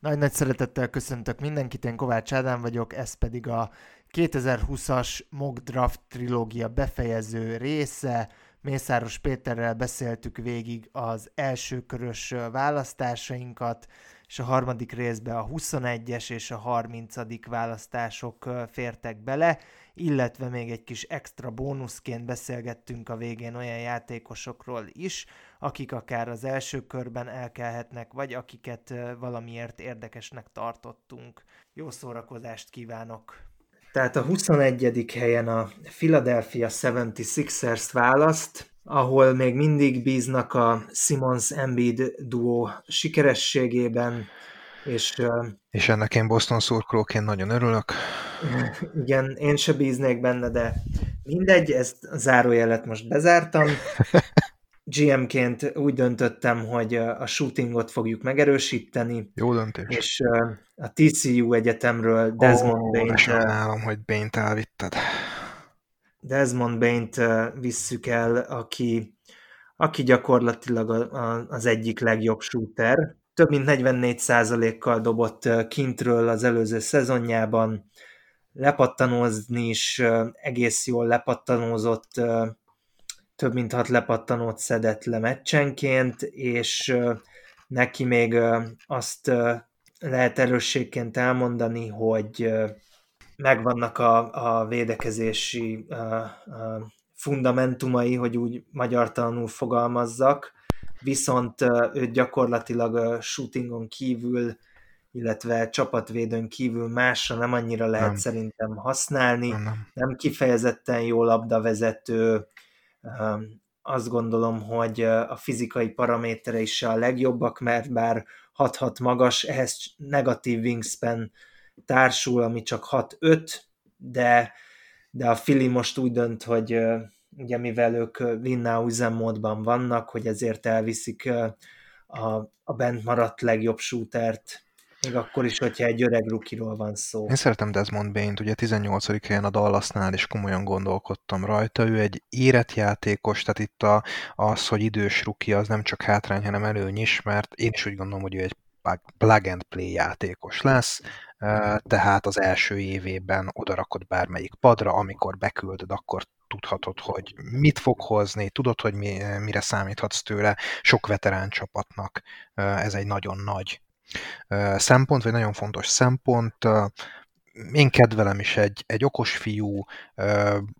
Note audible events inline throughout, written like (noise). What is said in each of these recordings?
Nagy-nagy szeretettel köszöntök mindenkit, én Kovács Ádám vagyok, ez pedig a 2020-as Mock Draft trilógia befejező része. Mészáros Péterrel beszéltük végig az első körös választásainkat, és a harmadik részben a 21-es és a 30. választások fértek bele, illetve még egy kis extra bónuszként beszélgettünk a végén olyan játékosokról is, akik akár az első körben elkelhetnek, vagy akiket valamiért érdekesnek tartottunk. Jó szórakozást kívánok! Tehát a 21. helyen a Philadelphia 76ers választ, ahol még mindig bíznak a Simons Embiid duó sikerességében, és, és ennek én Boston szurkolóként nagyon örülök. Igen, én se bíznék benne, de mindegy, ezt a zárójelet most bezártam. (laughs) GM-ként úgy döntöttem, hogy a shootingot fogjuk megerősíteni. Jó döntés. És a TCU egyetemről Desmond oh, Bain-t... Sajnálom, hogy Bain-t elvitted. Desmond Bain-t visszük el, aki, aki gyakorlatilag az egyik legjobb shooter. Több mint 44%-kal dobott kintről az előző szezonjában, lepattanózni is egész jól lepattanózott, több mint hat lepattanót szedett le meccsenként, és neki még azt lehet erősségként elmondani, hogy megvannak a, a védekezési a, a fundamentumai, hogy úgy magyartalanul fogalmazzak, viszont ő gyakorlatilag shootingon kívül, illetve csapatvédőn kívül másra nem annyira lehet nem. szerintem használni, nem. nem kifejezetten jó labdavezető, azt gondolom, hogy a fizikai paramétere is a legjobbak, mert bár 6-6 magas, ehhez negatív wingspan társul, ami csak 6-5, de, de a Fili most úgy dönt, hogy ugye mivel ők Linnau üzemmódban vannak, hogy ezért elviszik a, a bent maradt legjobb shootert még akkor is, hogyha egy öreg rukiról van szó. Én szeretem Desmond Bain-t, ugye 18. helyen a Dallasnál is komolyan gondolkodtam rajta. Ő egy érett játékos, tehát itt a, az, hogy idős ruki, az nem csak hátrány, hanem előny is, mert én is úgy gondolom, hogy ő egy plug and play játékos lesz, tehát az első évében odarakod bármelyik padra, amikor beküldöd, akkor tudhatod, hogy mit fog hozni, tudod, hogy mi, mire számíthatsz tőle. Sok veterán csapatnak ez egy nagyon nagy szempont, vagy nagyon fontos szempont. Én kedvelem is egy, egy okos fiú,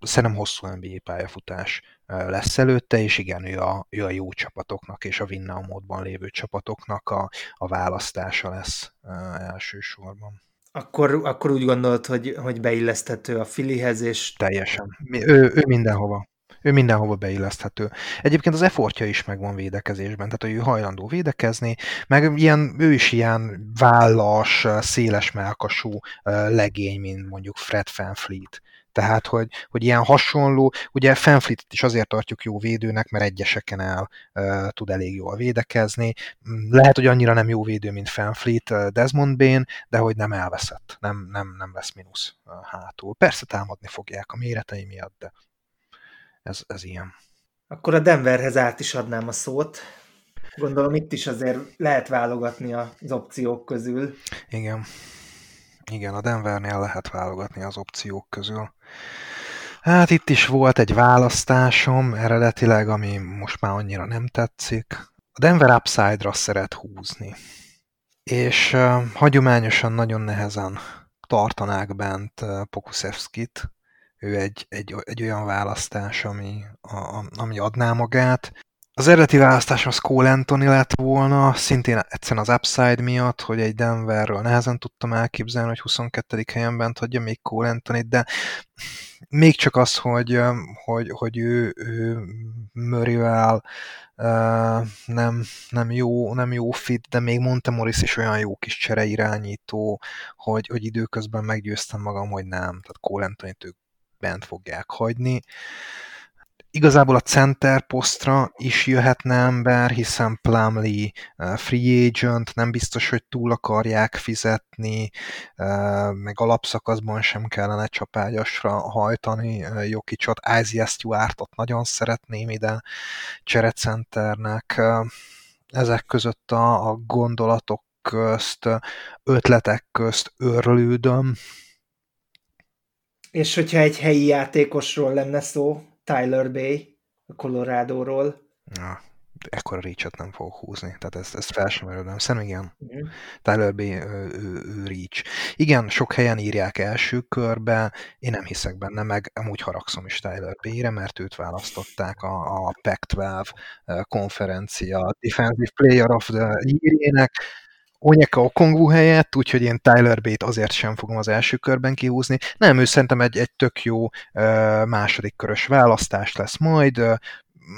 szerintem hosszú NBA pályafutás lesz előtte, és igen, ő a, ő a jó csapatoknak és a Winnow módban lévő csapatoknak a, a választása lesz elsősorban. Akkor, akkor úgy gondolod, hogy, hogy beilleszthető a Filihez, és... Teljesen. Ő, ő mindenhova ő mindenhova beilleszthető. Egyébként az effortja is megvan védekezésben, tehát hogy ő hajlandó védekezni, meg ilyen, ő is ilyen vállas, széles melkasú legény, mint mondjuk Fred Fanfleet. Tehát, hogy, hogy ilyen hasonló, ugye Fanfleet is azért tartjuk jó védőnek, mert egyeseken el uh, tud elég jól védekezni. Lehet, hogy annyira nem jó védő, mint Fanfleet uh, Desmond Bain, de hogy nem elveszett, nem, nem, nem lesz mínusz uh, hátul. Persze támadni fogják a méretei miatt, de ez, ez ilyen. Akkor a Denverhez át is adnám a szót. Gondolom itt is azért lehet válogatni az opciók közül. Igen. Igen, a Denvernél lehet válogatni az opciók közül. Hát itt is volt egy választásom eredetileg, ami most már annyira nem tetszik. A Denver Upside-ra szeret húzni. És uh, hagyományosan nagyon nehezen tartanák bent uh, Pokusevskit, ő egy, egy, egy olyan választás, ami, a, ami adná magát. Az eredeti választás az Cole Anthony lett volna, szintén egyszerűen az upside miatt, hogy egy Denverről nehezen tudtam elképzelni, hogy 22. helyen bent hagyja még Cole anthony de még csak az, hogy, hogy, hogy ő, ő Murrayvel nem, nem, jó, nem jó fit, de még Montemoris is olyan jó kis csereirányító, hogy, hogy időközben meggyőztem magam, hogy nem. Tehát Cole Anthony-t ők bent fogják hagyni. Igazából a center posztra is jöhetne ember, hiszen Plumlee uh, free agent, nem biztos, hogy túl akarják fizetni, uh, meg alapszakaszban sem kellene csapágyasra hajtani uh, Jokicsot. Isaiah Stewartot nagyon szeretném ide cserecenternek. Ezek között a, a gondolatok közt, ötletek közt örlődöm. És hogyha egy helyi játékosról lenne szó, Tyler Bay, a Colorado-ról. Ja, ekkora reach nem fogok húzni, tehát ezt, ezt fel sem erődöm. Szerintem igen, uh-huh. Tyler B. Ő, ő, ő reach. Igen, sok helyen írják első körbe, én nem hiszek benne, meg amúgy haragszom is Tyler B-re, mert őt választották a, a Pac-12 konferencia Defensive Player of the Year-ének, Onyeka Okongwu helyett, úgyhogy én Tyler Bate azért sem fogom az első körben kihúzni. Nem, ő szerintem egy, egy tök jó második körös választás lesz majd.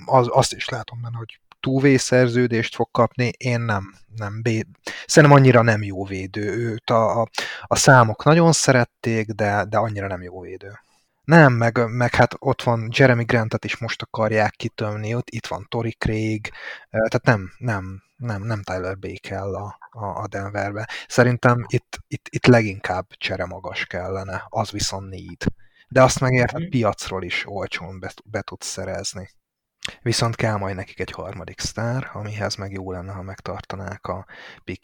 Az, azt is látom benne, hogy túvé szerződést fog kapni, én nem, nem, B, szerintem annyira nem jó védő. Őt a, a, a számok nagyon szerették, de, de annyira nem jó védő. Nem, meg, meg hát ott van Jeremy Grantet is most akarják kitömni, ott itt van Tori Craig, tehát nem, nem, nem, nem Tyler Bay kell a, a, Denverbe. Szerintem itt, itt, itt leginkább csere magas kellene, az viszont need. De azt megérted, mhm. piacról is olcsón be, be tudsz szerezni. Viszont kell majd nekik egy harmadik sztár, amihez meg jó lenne, ha megtartanák a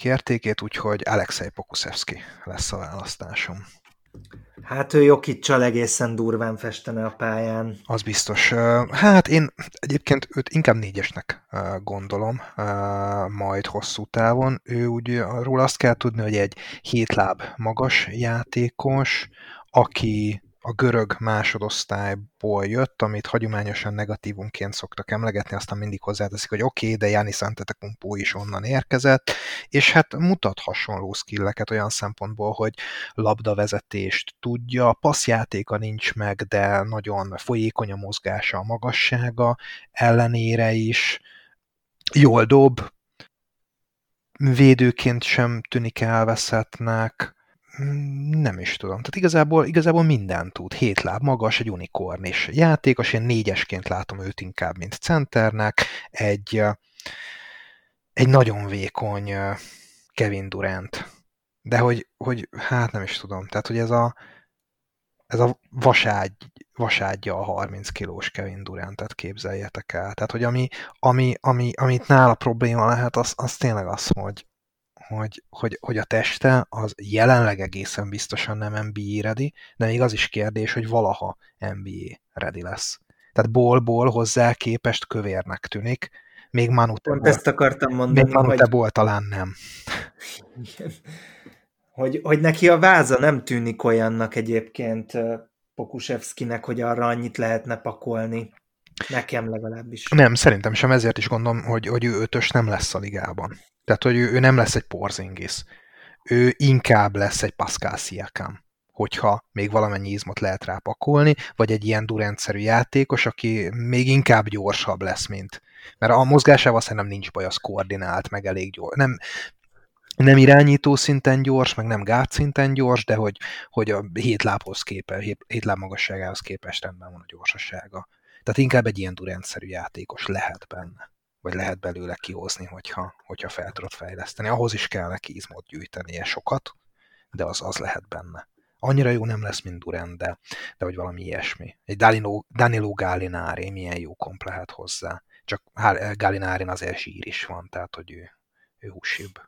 értékét, úgyhogy Alexei Pokusevski lesz a választásom. Hát ő Jokicsal egészen durván festene a pályán. Az biztos. Hát én egyébként őt inkább négyesnek gondolom, majd hosszú távon. Ő úgy róla azt kell tudni, hogy egy hétláb magas játékos, aki a görög másodosztályból jött, amit hagyományosan negatívunként szoktak emlegetni, aztán mindig hozzáteszik, hogy oké, okay, de Janis Antetokounmpo is onnan érkezett, és hát mutat hasonló skilleket olyan szempontból, hogy labdavezetést tudja, passzjátéka nincs meg, de nagyon folyékony a mozgása, a magassága ellenére is, jól dob, védőként sem tűnik elveszettnek, nem is tudom. Tehát igazából, igazából mindent tud. Hét láb magas, egy unikorn és játékos. Én négyesként látom őt inkább, mint centernek. Egy, egy nagyon vékony Kevin Durant. De hogy, hogy hát nem is tudom. Tehát, hogy ez a, ez a vaságy, vasádja a 30 kilós Kevin Durantet képzeljetek el. Tehát, hogy ami, ami, ami, amit nála probléma lehet, az, az tényleg az, hogy, hogy, hogy, hogy a teste az jelenleg egészen biztosan nem NBA ready, de még az is kérdés, hogy valaha NBA ready lesz. Tehát ból-ból hozzá képest kövérnek tűnik, még Manute Pont ezt akartam mondani, még Manute hogy... ból talán nem. Hogy, hogy neki a váza nem tűnik olyannak egyébként Pokusevskinek, hogy arra annyit lehetne pakolni. Nekem legalábbis. Nem, szerintem sem, ezért is gondolom, hogy, hogy ő ötös nem lesz a ligában. Tehát, hogy ő, ő nem lesz egy Porzingis. Ő inkább lesz egy Pascal Siakam hogyha még valamennyi izmot lehet rápakolni, vagy egy ilyen durendszerű játékos, aki még inkább gyorsabb lesz, mint... Mert a mozgásával szerintem nincs baj, az koordinált, meg elég gyors. Nem, nem irányító szinten gyors, meg nem gát szinten gyors, de hogy, hogy a hét lábhoz képest, hét láb magasságához képest rendben van a gyorsasága. Tehát inkább egy ilyen durendszerű játékos lehet benne vagy lehet belőle kihozni, hogyha, hogyha fel tudod fejleszteni. Ahhoz is kell neki izmot gyűjtenie sokat, de az, az lehet benne. Annyira jó nem lesz, mint Durant, de, de vagy valami ilyesmi. Egy Danilo, Danilo Gallinari milyen jó komp lehet hozzá. Csak Gallinárin azért zsír is van, tehát hogy ő, ő húsibb.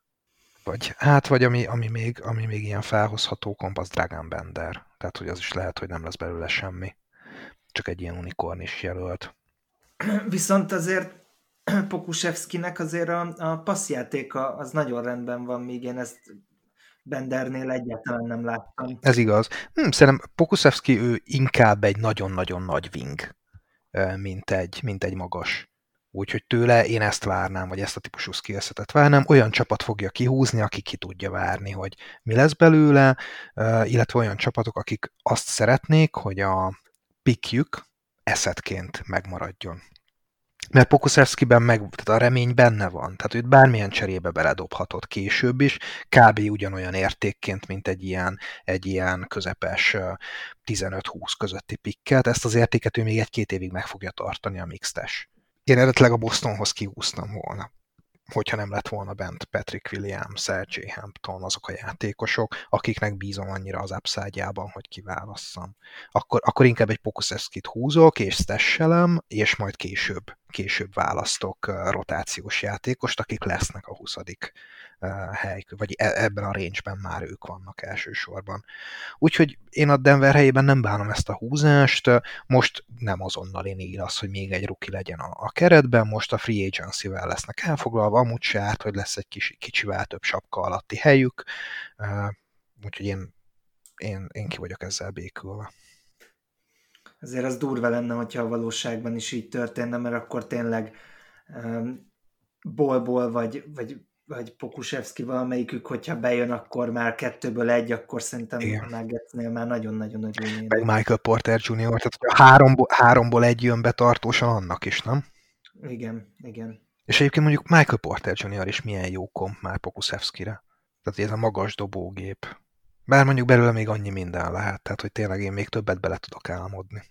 Vagy, hát, vagy ami, ami, még, ami még ilyen felhozható komp, az Dragon Bender. Tehát, hogy az is lehet, hogy nem lesz belőle semmi. Csak egy ilyen unikorn is jelölt. Viszont azért (clears throat) Pokusevskinek azért a, a passzjátéka az nagyon rendben van, míg én ezt Bendernél egyáltalán nem láttam. Ez igaz. Hm, szerintem Pokusevski ő inkább egy nagyon-nagyon nagy wing, mint egy, mint egy magas. Úgyhogy tőle én ezt várnám, vagy ezt a típusú skillsetet várnám. Olyan csapat fogja kihúzni, aki ki tudja várni, hogy mi lesz belőle, illetve olyan csapatok, akik azt szeretnék, hogy a pikjük eszetként megmaradjon. Mert Pokuszewskiben meg, tehát a remény benne van. Tehát őt bármilyen cserébe beledobhatott később is, kb. ugyanolyan értékként, mint egy ilyen, egy ilyen közepes 15-20 közötti pikket. Ezt az értéket ő még egy-két évig meg fogja tartani a mixtes. Én eredetileg a Bostonhoz kiúztam volna hogyha nem lett volna bent Patrick Williams, Sergey Hampton, azok a játékosok, akiknek bízom annyira az upside hogy kiválasszam. Akkor, akkor inkább egy Pokusevskit húzok, és stesselem, és majd később később választok rotációs játékost, akik lesznek a 20 hely, vagy e, ebben a range-ben már ők vannak elsősorban. Úgyhogy én a Denver helyében nem bánom ezt a húzást, most nem azonnal én ír az, hogy még egy ruki legyen a, a keretben, most a free agency-vel lesznek elfoglalva, amúgy se árt, hogy lesz egy kis, kicsivel több sapka alatti helyük, úgyhogy én, én, én ki vagyok ezzel békülve. Azért az durva lenne, hogyha a valóságban is így történne, mert akkor tényleg um, bolból vagy, vagy vagy Pokusevski valamelyikük, hogyha bejön, akkor már kettőből egy, akkor szerintem Igen. a Nuggetsnél már nagyon-nagyon örülnének. Meg Michael Porter Jr., tehát a háromból, háromból egy jön be tartósan annak is, nem? Igen, igen. És egyébként mondjuk Michael Porter Jr. is milyen jó komp már Pokusevskire. Tehát ez a magas dobógép. Bár mondjuk belőle még annyi minden lehet, tehát hogy tényleg én még többet bele tudok álmodni.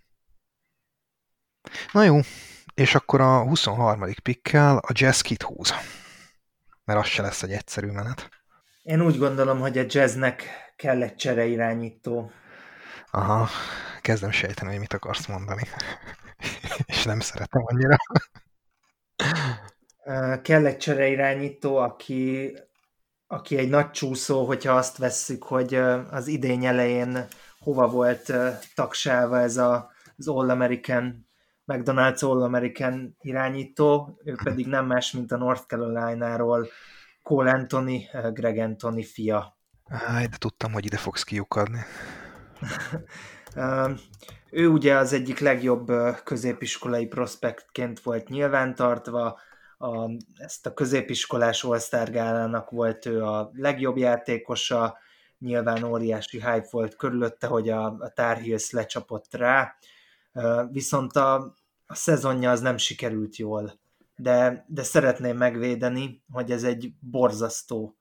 Na jó, és akkor a 23. pikkel a Jazz kit húz mert az se lesz egy egyszerű menet. Én úgy gondolom, hogy a jazznek kell egy csereirányító. Aha, kezdem sejteni, hogy mit akarsz mondani. (laughs) És nem szeretem annyira. kell egy csereirányító, aki, aki egy nagy csúszó, hogyha azt vesszük, hogy az idény elején hova volt tagsálva ez a, az All-American McDonald's All-American irányító, ő pedig nem más, mint a North Carolina-ról Cole Anthony, Greg Anthony fia. Áj, de tudtam, hogy ide fogsz kiukadni. (laughs) ő ugye az egyik legjobb középiskolai prospektként volt nyilvántartva, a, ezt a középiskolás gálának volt ő a legjobb játékosa, nyilván óriási hype volt körülötte, hogy a, a Tar Heels lecsapott rá, viszont a, a szezonja az nem sikerült jól, de, de szeretném megvédeni, hogy ez egy borzasztó,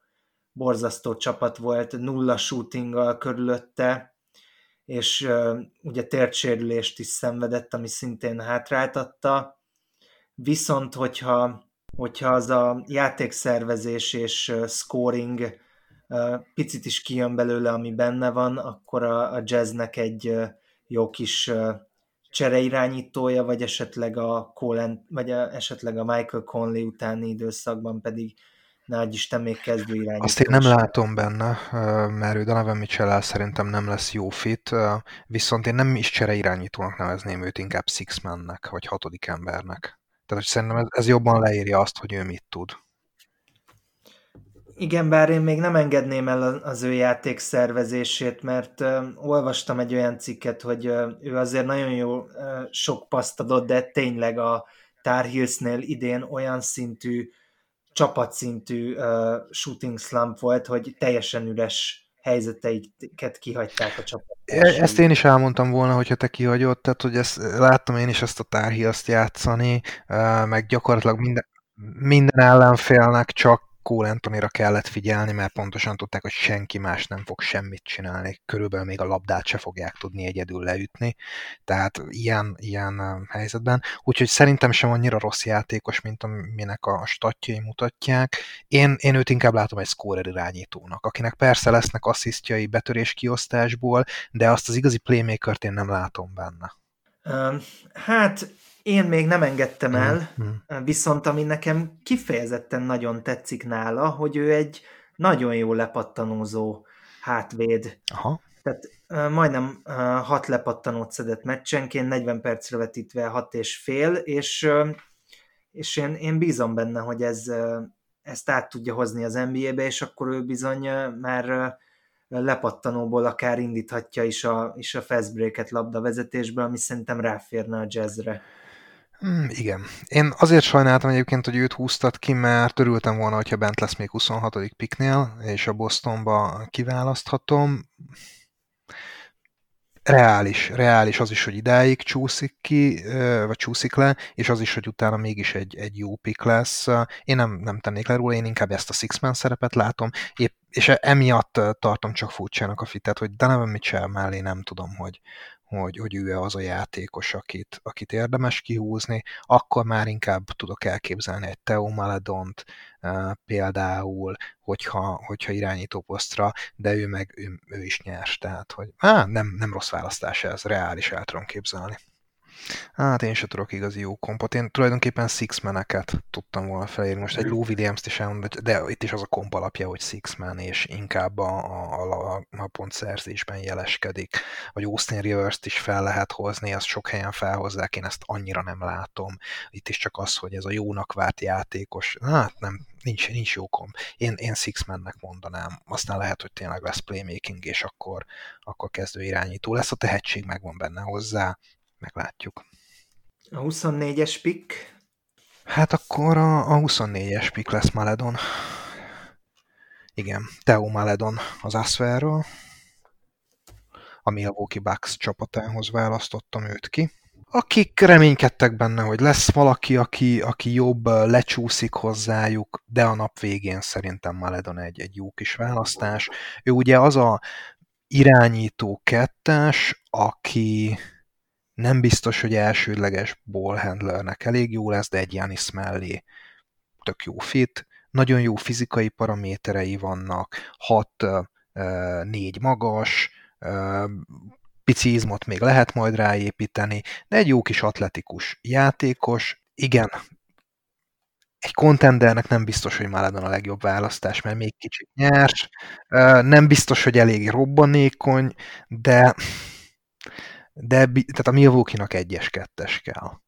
borzasztó csapat volt, nulla shootinggal körülötte, és ugye tértsérülést is szenvedett, ami szintén hátráltatta, viszont hogyha, hogyha az a játékszervezés és scoring picit is kijön belőle, ami benne van, akkor a, a jazznek egy jó kis csereirányítója, vagy esetleg a Colin, vagy a, esetleg a Michael Conley utáni időszakban pedig nagy Isten még kezdő irányító. Azt én nem látom benne, mert ő Donovan mitchell szerintem nem lesz jó fit, viszont én nem is csereirányítónak nevezném őt, inkább six nek vagy hatodik embernek. Tehát szerintem ez jobban leírja azt, hogy ő mit tud. Igen, bár én még nem engedném el az ő játék szervezését, mert uh, olvastam egy olyan cikket, hogy uh, ő azért nagyon jó uh, sok paszt adott, de tényleg a Tar idén olyan szintű, csapatszintű uh, shooting slump volt, hogy teljesen üres helyzeteiket kihagyták a csapat. Ezt én is elmondtam volna, hogyha te kihagyod, tehát hogy ezt, láttam én is ezt a Heels-t játszani, meg gyakorlatilag minden, minden ellenfélnek csak Cole Anthony-ra kellett figyelni, mert pontosan tudták, hogy senki más nem fog semmit csinálni, körülbelül még a labdát se fogják tudni egyedül leütni, tehát ilyen, ilyen helyzetben. Úgyhogy szerintem sem annyira rossz játékos, mint aminek a statjai mutatják. Én, én őt inkább látom egy scorer irányítónak, akinek persze lesznek asszisztjai betörés kiosztásból, de azt az igazi playmaker-t én nem látom benne. hát én még nem engedtem hmm, el, mm. viszont ami nekem kifejezetten nagyon tetszik nála, hogy ő egy nagyon jó lepattanózó hátvéd. Aha. Tehát majdnem hat lepattanót szedett meccsenként, 40 percre vetítve hat és fél, és, és én, én bízom benne, hogy ez, ezt át tudja hozni az NBA-be, és akkor ő bizony már lepattanóból akár indíthatja is a, is a fast break-et labdavezetésből, ami szerintem ráférne a jazzre. Hmm, igen. Én azért sajnáltam egyébként, hogy őt húztat ki, mert örültem volna, hogyha bent lesz még 26. piknél, és a Bostonba kiválaszthatom. Reális, reális az is, hogy idáig csúszik ki, vagy csúszik le, és az is, hogy utána mégis egy, egy jó pik lesz. Én nem, nem tennék le róla, én inkább ezt a Six-Man szerepet látom, épp, és emiatt tartom csak furcsának a fitet, hogy Donovan Mitchell mellé nem tudom, hogy, hogy, hogy ő az a játékos, akit, akit érdemes kihúzni, akkor már inkább tudok elképzelni egy Teo Maledont például, hogyha, hogyha irányító posztra, de ő meg ő, ő is nyers, tehát hogy á, nem, nem rossz választás ez, reális el tudom képzelni. Hát én sem tudok igazi jó kompot. Én tulajdonképpen six meneket tudtam volna felírni. Most egy Lou Williams-t is elmondom, de itt is az a komp alapja, hogy six man, és inkább a, a, a, a pontszerzésben jeleskedik. Vagy Austin Rivers-t is fel lehet hozni, ezt sok helyen felhozzák, én ezt annyira nem látom. Itt is csak az, hogy ez a jónak várt játékos, hát nem, nincs, nincs jó komp. Én, én six mennek mondanám. Aztán lehet, hogy tényleg lesz playmaking, és akkor, akkor kezdő irányító lesz. A tehetség megvan benne hozzá, meglátjuk. A 24-es pick? Hát akkor a, a 24-es pick lesz Maledon. Igen, Teo Maledon az Asferről. A Milwaukee Bucks csapatához választottam őt ki. Akik reménykedtek benne, hogy lesz valaki, aki, aki jobb, lecsúszik hozzájuk, de a nap végén szerintem Maledon egy, egy jó kis választás. Ő ugye az a irányító kettes, aki, nem biztos, hogy elsődleges ballhandlernek elég jó lesz, de egy Janis mellé tök jó fit. Nagyon jó fizikai paraméterei vannak, 6-4 magas, pici izmot még lehet majd ráépíteni, de egy jó kis atletikus játékos. Igen, egy kontendernek nem biztos, hogy Maladon a legjobb választás, mert még kicsit nyers, nem biztos, hogy elég robbanékony, de de tehát a Milwaukee-nak egyes kettes kell.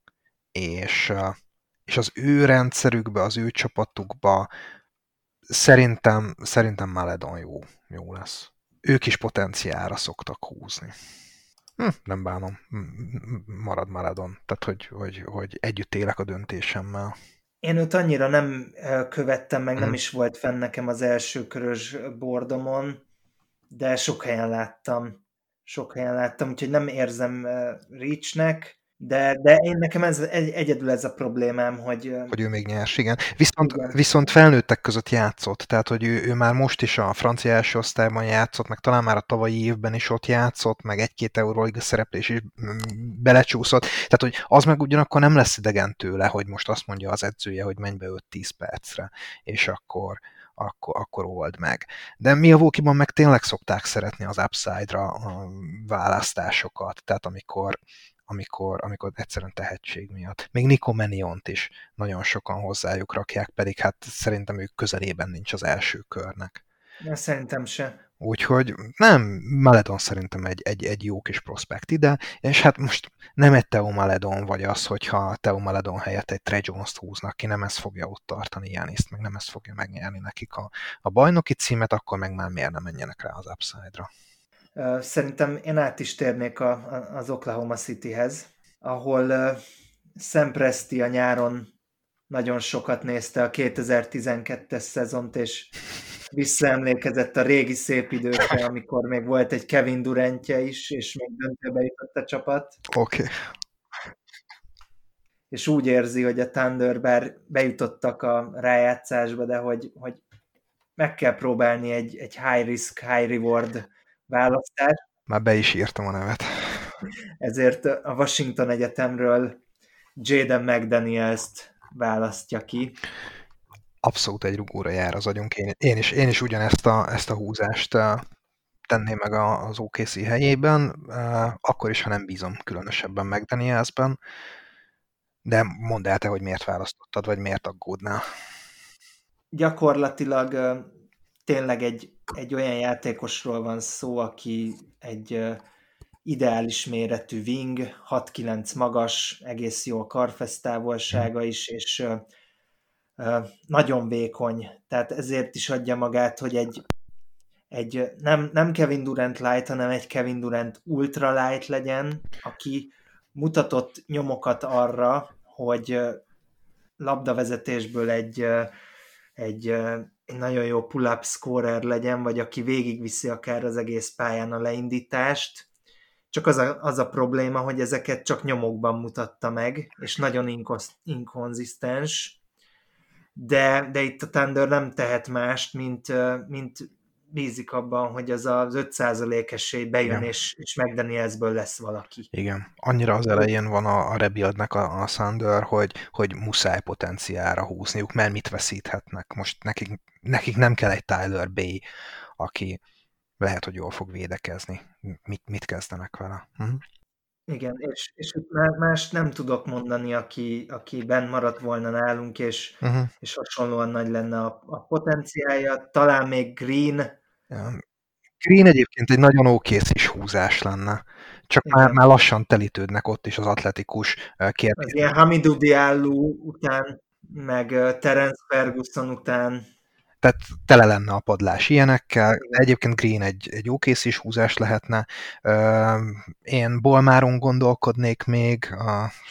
És, és az ő rendszerükbe, az ő csapatukba szerintem, szerintem Maledon jó, jó lesz. Ők is potenciára szoktak húzni. Hm, nem bánom, marad Maledon. Tehát, hogy, hogy, hogy együtt élek a döntésemmel. Én őt annyira nem követtem, meg nem hm. is volt fenn nekem az első körös bordomon, de sok helyen láttam sok helyen láttam, úgyhogy nem érzem Reachnek, de, de én nekem ez egy, egyedül ez a problémám, hogy... Hogy ő még nyers, igen. Viszont, igen. viszont felnőttek között játszott, tehát hogy ő, ő már most is a francia első osztályban játszott, meg talán már a tavalyi évben is ott játszott, meg egy-két Euróliga szereplés is mm, belecsúszott, tehát hogy az meg ugyanakkor nem lesz idegen tőle, hogy most azt mondja az edzője, hogy menj be 5-10 percre, és akkor akkor, akkor old meg. De Milwaukee-ban meg tényleg szokták szeretni az upside-ra a választásokat, tehát amikor, amikor, amikor egyszerűen tehetség miatt. Még Nico Meniont is nagyon sokan hozzájuk rakják, pedig hát szerintem ők közelében nincs az első körnek. Ja, szerintem se. Úgyhogy nem, Maledon szerintem egy, egy, egy jó kis prospekt ide, és hát most nem egy Teo Maledon vagy az, hogyha Teo Maledon helyett egy Trey Jones-t húznak ki, nem ez fogja ott tartani Janiszt, meg nem ez fogja megnyerni nekik a, a bajnoki címet, akkor meg már miért nem menjenek rá az upside-ra. Szerintem én át is térnék a, az Oklahoma Cityhez, ahol uh, Sam Presti a nyáron nagyon sokat nézte a 2012-es szezont, és visszaemlékezett a régi szép időkre, amikor még volt egy Kevin Durantje is, és még döntőbe jutott a csapat. Oké. Okay. És úgy érzi, hogy a Thunder bár bejutottak a rájátszásba, de hogy, hogy meg kell próbálni egy, egy high risk, high reward választást. Már be is írtam a nevet. Ezért a Washington Egyetemről Jaden McDaniels-t választja ki abszolút egy rugóra jár az agyunk. Én, én, is, én is ugyanezt a, ezt a húzást tenném meg az OKC helyében, akkor is, ha nem bízom különösebben meg Danielsben, de mondd el te, hogy miért választottad, vagy miért aggódnál. Gyakorlatilag tényleg egy, egy olyan játékosról van szó, aki egy ideális méretű wing, 6-9 magas, egész jó a karfesztávolsága is, és nagyon vékony, tehát ezért is adja magát, hogy egy, egy nem, nem Kevin Durant light, hanem egy Kevin Durant ultra light legyen, aki mutatott nyomokat arra, hogy labdavezetésből egy, egy, egy nagyon jó pull-up scorer legyen, vagy aki végigviszi akár az egész pályán a leindítást, csak az a, az a probléma, hogy ezeket csak nyomokban mutatta meg, és nagyon inkonzisztens, de, de itt a Thunder nem tehet mást, mint, mint bízik abban, hogy az az 5% esély bejön, Igen. és, és McDanielsből lesz valaki. Igen. Annyira az elején van a, a rebuildnek a, a Thunder, hogy, hogy muszáj potenciára húzniuk, mert mit veszíthetnek. Most nekik, nekik nem kell egy Tyler Bay, aki lehet, hogy jól fog védekezni. Mit, mit kezdenek vele? Hm? Igen, és, és más nem tudok mondani, aki, aki benn maradt volna nálunk, és, uh-huh. és hasonlóan nagy lenne a, a potenciája. Talán még Green. Ja. Green egyébként egy nagyon ókész húzás lenne. Csak már, már lassan telítődnek ott is az atletikus kérdés. Az ilyen Hamidou Diallo után, meg Terence Ferguson után tehát tele lenne a padlás ilyenekkel, egyébként Green egy, egy jó kész is húzás lehetne. Én Bolmáron gondolkodnék még,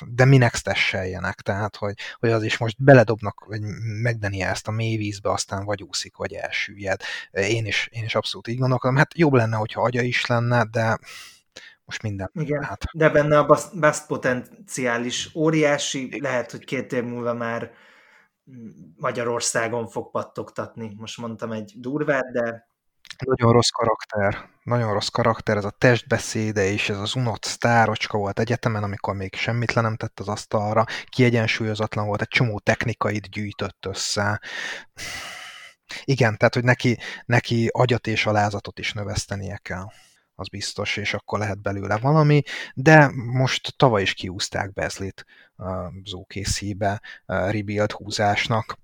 de minek stesseljenek, tehát hogy, hogy az is most beledobnak, vagy megdeni ezt a mély vízbe, aztán vagy úszik, vagy elsüllyed. Én is, én is abszolút így gondolkodom. Hát jobb lenne, hogyha agya is lenne, de most minden Igen, lehet. de benne a best potenciális óriási, lehet, hogy két év múlva már Magyarországon fog pattogtatni. Most mondtam egy durvát, de... Nagyon rossz karakter. Nagyon rossz karakter, ez a testbeszéde és ez az unott sztárocska volt egyetemen, amikor még semmit le nem tett az asztalra, kiegyensúlyozatlan volt, egy csomó technikait gyűjtött össze. Igen, tehát, hogy neki, neki agyat és alázatot is növesztenie kell az biztos, és akkor lehet belőle valami, de most tavaly is kiúzták Bezlit az OKC-be rebuild húzásnak.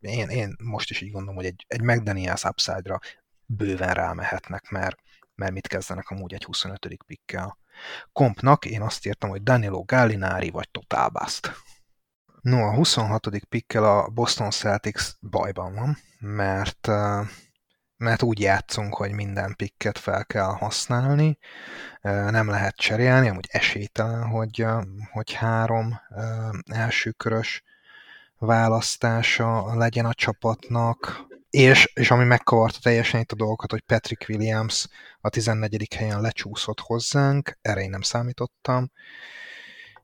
Én, én most is így gondolom, hogy egy, egy McDaniels upside-ra bőven rámehetnek, mert, mert mit kezdenek amúgy egy 25. pikkel. Kompnak én azt írtam, hogy Danilo Gallinari vagy Total Bust. No, a 26. pikkel a Boston Celtics bajban van, mert mert úgy játszunk, hogy minden pikket fel kell használni, nem lehet cserélni, amúgy esélytelen, hogy, hogy három elsőkörös választása legyen a csapatnak, és, és ami megkavarta teljesen itt a dolgokat, hogy Patrick Williams a 14. helyen lecsúszott hozzánk, erre én nem számítottam,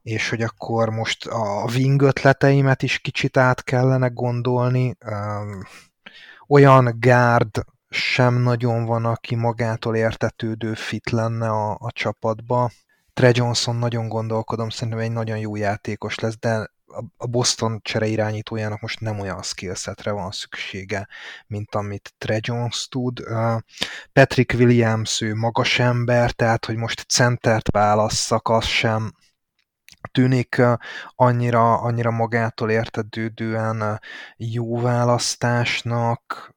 és hogy akkor most a wing ötleteimet is kicsit át kellene gondolni, olyan gárd sem nagyon van, aki magától értetődő fit lenne a, a csapatba. Tre Johnson nagyon gondolkodom, szerintem egy nagyon jó játékos lesz, de a Boston csere irányítójának most nem olyan skillsetre van szüksége, mint amit Tre Jones tud. Patrick Williams, ő magas ember, tehát hogy most centert válasszak, az sem tűnik annyira, annyira magától értetődően jó választásnak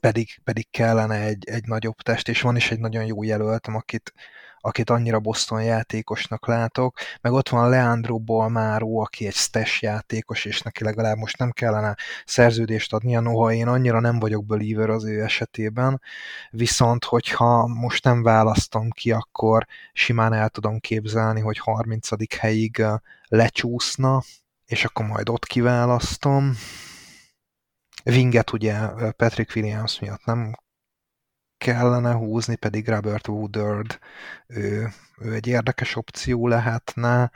pedig, pedig kellene egy, egy nagyobb test, és van is egy nagyon jó jelöltem, akit, akit annyira Boston játékosnak látok, meg ott van Leandro Bolmáró, aki egy stash játékos, és neki legalább most nem kellene szerződést adnia, noha én annyira nem vagyok believer az ő esetében, viszont hogyha most nem választom ki, akkor simán el tudom képzelni, hogy 30. helyig lecsúszna, és akkor majd ott kiválasztom, Winget ugye Patrick Williams miatt nem kellene húzni, pedig Robert Woodard ő, ő egy érdekes opció lehetne.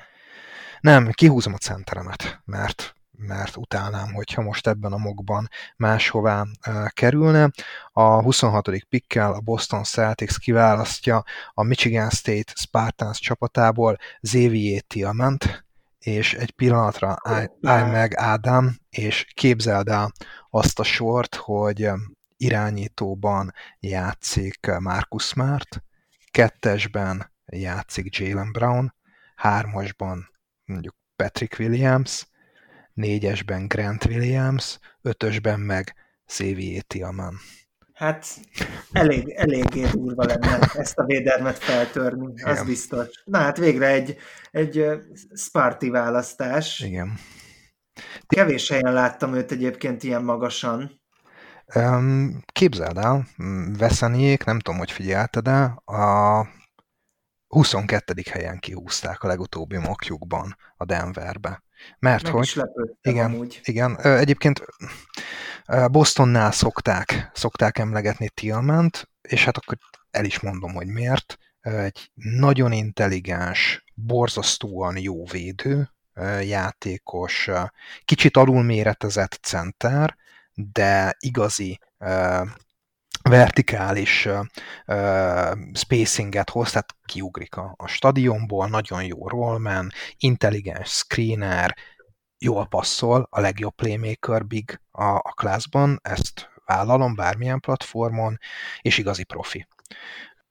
Nem, kihúzom a centeremet, mert mert utálnám, hogyha most ebben a mokban máshová uh, kerülne. A 26. pikkel a Boston Celtics kiválasztja a Michigan State Spartans csapatából Xavier Tillment, és egy pillanatra állj, állj meg Ádám, és képzeld el azt a sort, hogy irányítóban játszik Marcus Smart, kettesben játszik Jalen Brown, hármasban mondjuk Patrick Williams, négyesben Grant Williams, ötösben meg Xavier Tillman. Hát elég, eléggé durva lenne ezt a védelmet feltörni, az Igen. biztos. Na hát végre egy, egy Sparty választás. Igen. Kevés helyen láttam őt egyébként ilyen magasan. Um, képzeld el, Veszeniék, nem tudom, hogy figyelted de a 22. helyen kihúzták a legutóbbi mokjukban a Denverbe. Mert Meg hogy... igen, amúgy. igen, egyébként Bostonnál szokták, szokták emlegetni Tillment, és hát akkor el is mondom, hogy miért. Egy nagyon intelligens, borzasztóan jó védő, játékos, kicsit alulméretezett center, de igazi vertikális spacinget hoz, tehát kiugrik a, a stadionból, nagyon jó rollman, intelligens screener, jól passzol, a legjobb playmaker big a, a classban, ezt vállalom bármilyen platformon, és igazi profi.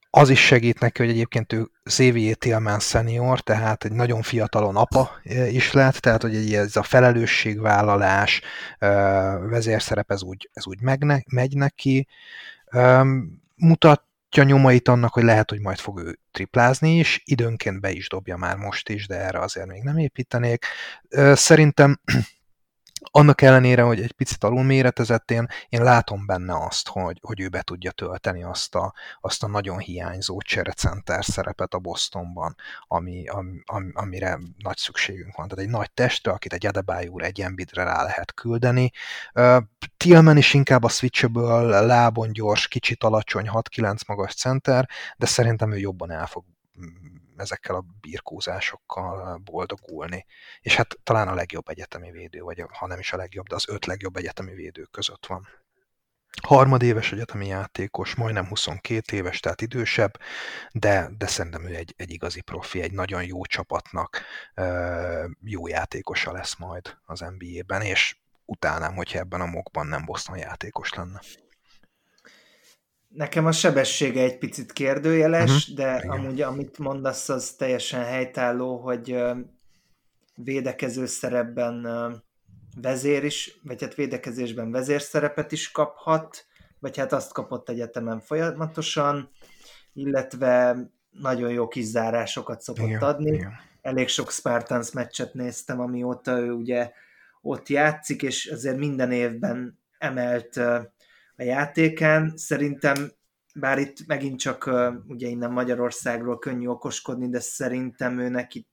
az is segít neki, hogy egyébként ő Xavier Tillman senior, tehát egy nagyon fiatalon apa is lett, tehát hogy ez a felelősségvállalás, vezérszerep, ez úgy, ez úgy megne, megy neki. Mutatja nyomait annak, hogy lehet, hogy majd fog ő triplázni is, időnként be is dobja már most is, de erre azért még nem építenék. Szerintem annak ellenére, hogy egy picit alulméretezett, én, én látom benne azt, hogy, hogy ő be tudja tölteni azt a, azt a nagyon hiányzó cserecenter szerepet a Bostonban, ami, ami, amire nagy szükségünk van. Tehát egy nagy testre, akit egy Adebayo egy Embiidre rá lehet küldeni. Uh, Tillman is inkább a switchable, lábon gyors, kicsit alacsony, 6-9 magas center, de szerintem ő jobban el fog ezekkel a birkózásokkal boldogulni. És hát talán a legjobb egyetemi védő, vagy ha nem is a legjobb, de az öt legjobb egyetemi védő között van. Harmadéves egyetemi játékos, majdnem 22 éves, tehát idősebb, de, de szerintem ő egy, egy igazi profi, egy nagyon jó csapatnak jó játékosa lesz majd az NBA-ben, és utálnám, hogyha ebben a mokban nem Boston játékos lenne. Nekem a sebessége egy picit kérdőjeles, uh-huh. de Igen. amúgy amit mondasz, az teljesen helytálló, hogy védekező szerepben vezér is, vagy hát védekezésben vezérszerepet is kaphat, vagy hát azt kapott egyetemen folyamatosan, illetve nagyon jó kizárásokat szokott Igen, adni. Igen. Elég sok Spartans meccset néztem, amióta ő ugye ott játszik, és azért minden évben emelt a játékán. Szerintem, bár itt megint csak ugye innen Magyarországról könnyű okoskodni, de szerintem ő neki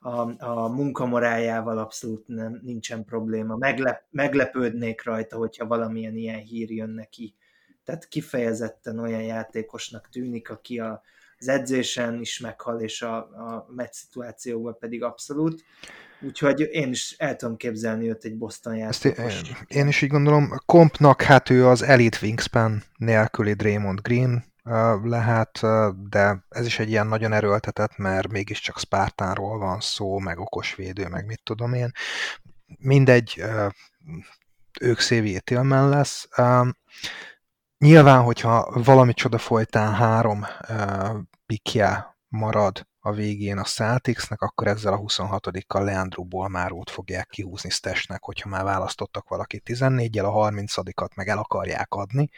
a, a munkamorájával abszolút nem, nincsen probléma. Meglep, meglepődnék rajta, hogyha valamilyen ilyen hír jön neki. Tehát kifejezetten olyan játékosnak tűnik, aki a, az edzésen is meghal, és a, a meccs szituációban pedig abszolút. Úgyhogy én is el tudom képzelni őt egy Boston játékos. Én, én is így gondolom. Kompnak hát ő az Elite Wingspan nélküli Draymond Green lehet, de ez is egy ilyen nagyon erőltetett, mert mégiscsak Spartánról van szó, meg okos védő, meg mit tudom én. Mindegy, ők Xavier Tillman lesz. Nyilván, hogyha valami csoda folytán három pikje marad a végén a Celticsnek, akkor ezzel a 26-kal Leandro Bolmárót fogják kihúzni Stesnek, hogyha már választottak valaki 14-jel, a 30-at meg el akarják adni,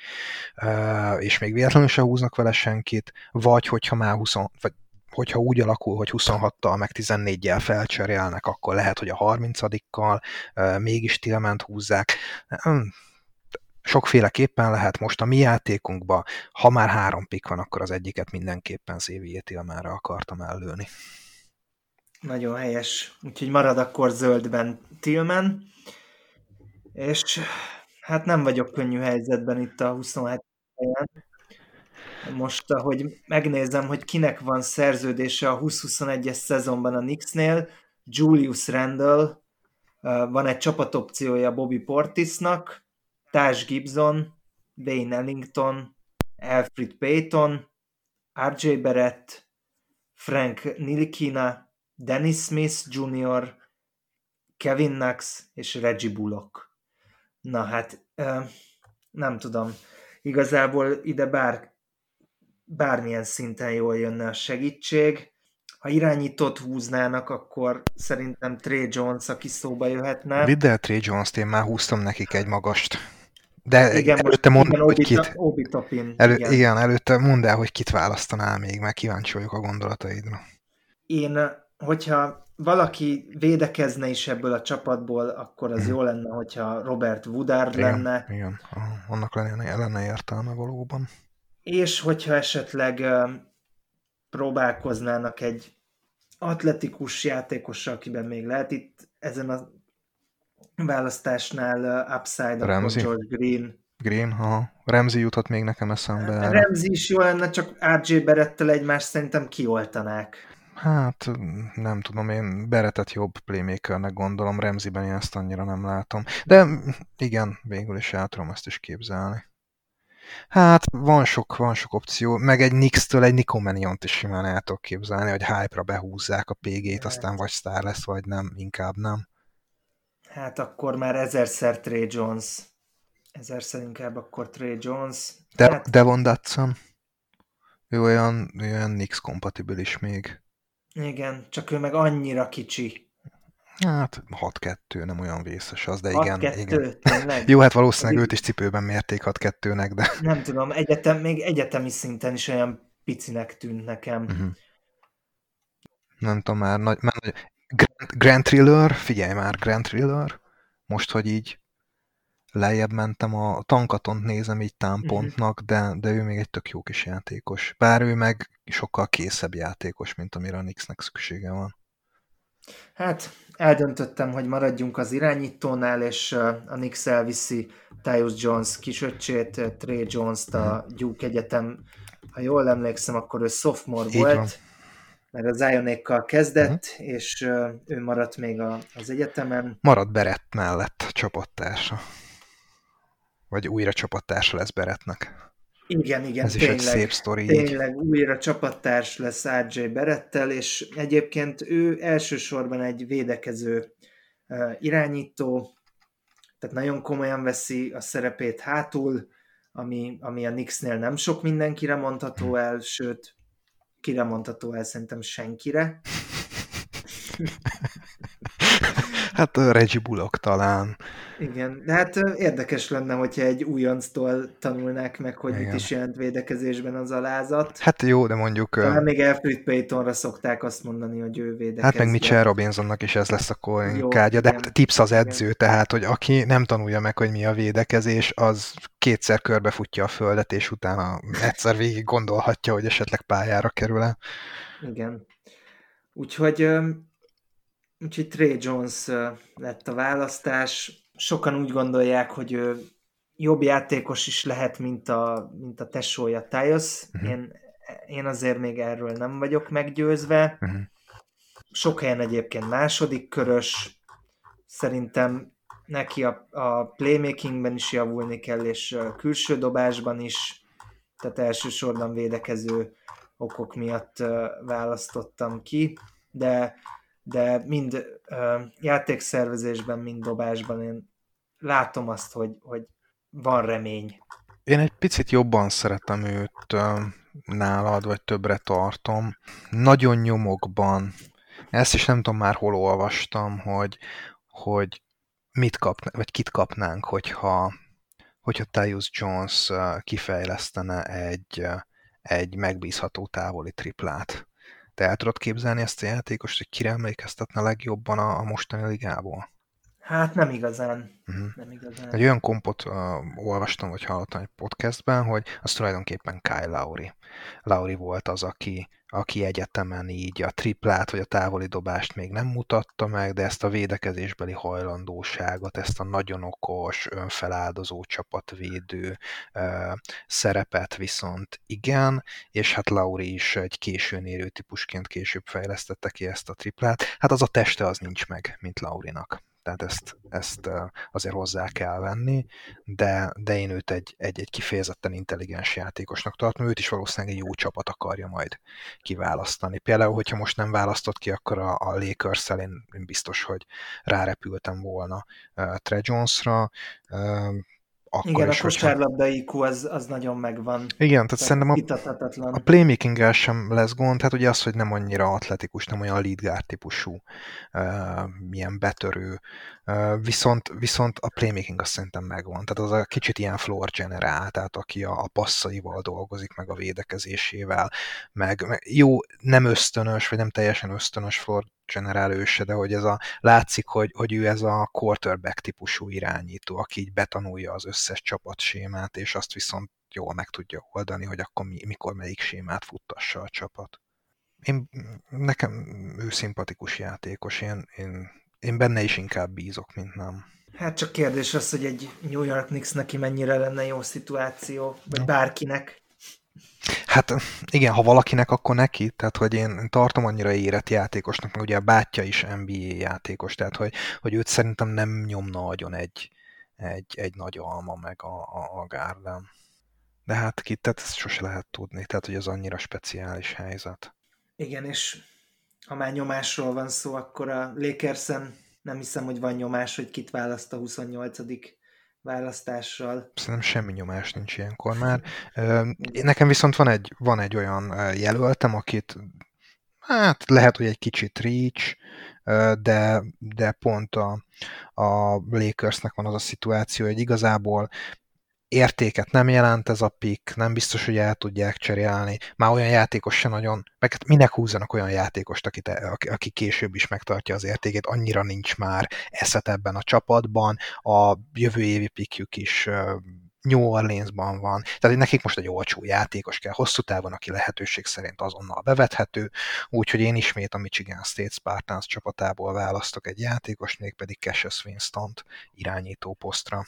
és még véletlenül se húznak vele senkit, vagy hogyha már 20, vagy hogyha úgy alakul, hogy 26-tal meg 14-jel felcserélnek, akkor lehet, hogy a 30-kal mégis Tilment húzzák sokféleképpen lehet most a mi játékunkban, ha már három pik van, akkor az egyiket mindenképpen Xavier Tillmanra akartam ellőni. Nagyon helyes. Úgyhogy marad akkor zöldben Tillman. És hát nem vagyok könnyű helyzetben itt a 27 helyen. Most, ahogy megnézem, hogy kinek van szerződése a 2021-es szezonban a Knicksnél, Julius Randall, van egy csapatopciója Bobby Portisnak, Taj Gibson, Wayne Ellington, Alfred Payton, RJ Barrett, Frank Nilikina, Dennis Smith Jr., Kevin Knox és Reggie Bullock. Na hát, nem tudom. Igazából ide bár, bármilyen szinten jól jönne a segítség. Ha irányított húznának, akkor szerintem Trey Jones, aki szóba jöhetne. Vidd el Trey Jones-t, én már húztam nekik egy magast. De igen, előtte mondd el, hogy kit... Obitopin, elő, igen. igen, előtte mondd el, hogy kit választanál még, mert kíváncsi vagyok a gondolataidra. Én, hogyha valaki védekezne is ebből a csapatból, akkor az hmm. jó lenne, hogyha Robert Woodard igen, lenne. Igen, annak lenne, lenne értelme valóban. És hogyha esetleg próbálkoznának egy atletikus játékossal, akiben még lehet itt ezen a választásnál Upside, Ramsey. akkor George Green. Green, aha. Remzi jutott még nekem eszembe. Hát, Remzi is jó lenne, csak RJ Berettel egymást szerintem kioltanák. Hát nem tudom, én Beretet jobb playmakernek gondolom, Remziben én ezt annyira nem látom. De igen, végül is el tudom ezt is képzelni. Hát van sok, van sok opció, meg egy Nix-től egy Nikomeniont is simán el tudok képzelni, hogy hype-ra behúzzák a PG-t, aztán vagy sztár lesz, vagy nem, inkább nem. Hát akkor már ezerszer Trey Jones. Ezerszer inkább akkor Trey Jones. De, hát... Devon Dutson. Ő olyan, olyan Nix kompatibilis még. Igen, csak ő meg annyira kicsi. Hát 6-2, nem olyan vészes az, de igen. 6-2, igen. tényleg? Jó, hát valószínűleg őt is cipőben mérték 6-2-nek, de... Nem tudom, egyetem, még egyetemi szinten is olyan picinek tűnt nekem. Uh-huh. Nem tudom, már nagy... Már nagy... Grand, Grand Thriller, figyelj már, Grand Thriller, most, hogy így lejjebb mentem, a tankatont nézem így támpontnak, de, de ő még egy tök jó kis játékos. Bár ő meg sokkal készebb játékos, mint amire a Nixnek szüksége van. Hát eldöntöttem, hogy maradjunk az irányítónál, és a Nix elviszi Tyus Jones kisöccsét, Trey Jones-t a mhm. Duke Egyetem. Ha jól emlékszem, akkor ő sophomore Így volt. Van mert az Zionékkal kezdett, uh-huh. és ő maradt még a, az egyetemen. Maradt Berett mellett csapattársa. Vagy újra csapattársa lesz Berettnek. Igen, igen, Ez tényleg, is egy szép sztori. Tényleg így. újra csapattárs lesz RJ Berettel, és egyébként ő elsősorban egy védekező uh, irányító, tehát nagyon komolyan veszi a szerepét hátul, ami, ami a Knicksnél nem sok mindenkire mondható hm. el, sőt, kire mondható el szerintem senkire. (laughs) Hát Reggie Bullock talán. Igen, de hát érdekes lenne, hogyha egy újonctól tanulnák meg, hogy Igen. mit is jelent védekezésben az alázat. Hát jó, de mondjuk... Talán még Alfred Paytonra szokták azt mondani, hogy ő védekezik. Hát meg Mitchell Robinsonnak is ez lesz a kágya, de tips az edző, Igen. tehát, hogy aki nem tanulja meg, hogy mi a védekezés, az kétszer körbefutja a földet, és utána egyszer végig gondolhatja, hogy esetleg pályára kerül-e. Igen. Úgyhogy Úgyhogy Trey Jones lett a választás. Sokan úgy gondolják, hogy ő jobb játékos is lehet, mint a, mint a tesója Tyus. Uh-huh. Én, én azért még erről nem vagyok meggyőzve. Uh-huh. Sok helyen egyébként második körös. Szerintem neki a, a playmakingben is javulni kell, és külső dobásban is. Tehát elsősorban védekező okok miatt választottam ki. De de mind uh, játékszervezésben, mind dobásban én látom azt, hogy, hogy van remény. Én egy picit jobban szeretem őt uh, nálad, vagy többre tartom. Nagyon nyomokban, ezt is nem tudom már hol olvastam, hogy, hogy mit kap, vagy kit kapnánk, hogyha, hogyha Tyus Jones kifejlesztene egy, egy megbízható távoli triplát. Te el tudod képzelni ezt a játékost, hogy kire emlékeztetne legjobban a, a mostani ligából? Hát nem igazán. Uh-huh. Nem igazán. Egy olyan kompot uh, olvastam, vagy hallottam egy podcastben, hogy az tulajdonképpen Kyle Lauri. Lauri volt az, aki, aki egyetemen így a triplát vagy a távoli dobást még nem mutatta meg, de ezt a védekezésbeli hajlandóságot, ezt a nagyon okos, önfeláldozó csapatvédő uh, szerepet viszont igen, és hát Lauri is egy későn érő típusként később fejlesztette ki ezt a triplát. Hát az a teste az nincs meg, mint Laurinak tehát ezt, ezt azért hozzá kell venni, de, de én őt egy, egy, egy kifejezetten intelligens játékosnak tartom, őt is valószínűleg egy jó csapat akarja majd kiválasztani. Például, hogyha most nem választott ki, akkor a, a lakers én, biztos, hogy rárepültem volna uh, Tre Jonesra, uh, akkor Igen, is, a kosárlabda IQ az, az nagyon megvan. Igen, tehát szerintem a, a playmaking sem lesz gond, tehát ugye az, hogy nem annyira atletikus, nem olyan lead típusú, uh, milyen betörő, viszont, viszont a playmaking azt szerintem megvan. Tehát az a kicsit ilyen floor generál, tehát aki a, a passzaival dolgozik, meg a védekezésével, meg, meg jó, nem ösztönös, vagy nem teljesen ösztönös floor generál őse, de hogy ez a, látszik, hogy, hogy ő ez a quarterback típusú irányító, aki így betanulja az összes csapatsémát, és azt viszont jól meg tudja oldani, hogy akkor mi, mikor melyik sémát futtassa a csapat. Én, nekem ő szimpatikus játékos, én, én, én benne is inkább bízok, mint nem. Hát csak kérdés az, hogy egy New York Knicks neki mennyire lenne jó szituáció, vagy bárkinek. Hát igen, ha valakinek, akkor neki. Tehát, hogy én tartom annyira érett játékosnak, meg ugye a bátyja is NBA játékos, tehát, hogy, hogy őt szerintem nem nyomna agyon egy, egy, egy nagy alma meg a, a, a gárdán. De hát ki, tehát ezt sose lehet tudni, tehát, hogy ez annyira speciális helyzet. Igen, és ha már nyomásról van szó, akkor a Lakersen nem hiszem, hogy van nyomás, hogy kit választ a 28 választással. Szerintem semmi nyomás nincs ilyenkor már. Nekem viszont van egy, van egy olyan jelöltem, akit hát lehet, hogy egy kicsit reach, de, de pont a, a Lakersnek van az a szituáció, hogy igazából értéket nem jelent ez a pick, nem biztos, hogy el tudják cserélni. Már olyan játékos se nagyon, meg hát minek húzzanak olyan játékost, aki, aki később is megtartja az értékét, annyira nincs már eszet ebben a csapatban, a jövő évi pickjük is New Orleansban van, tehát nekik most egy olcsó játékos kell hosszú távon, aki lehetőség szerint azonnal bevethető, úgyhogy én ismét a Michigan State Spartans csapatából választok egy játékos, mégpedig Cassius Winston-t irányító posztra.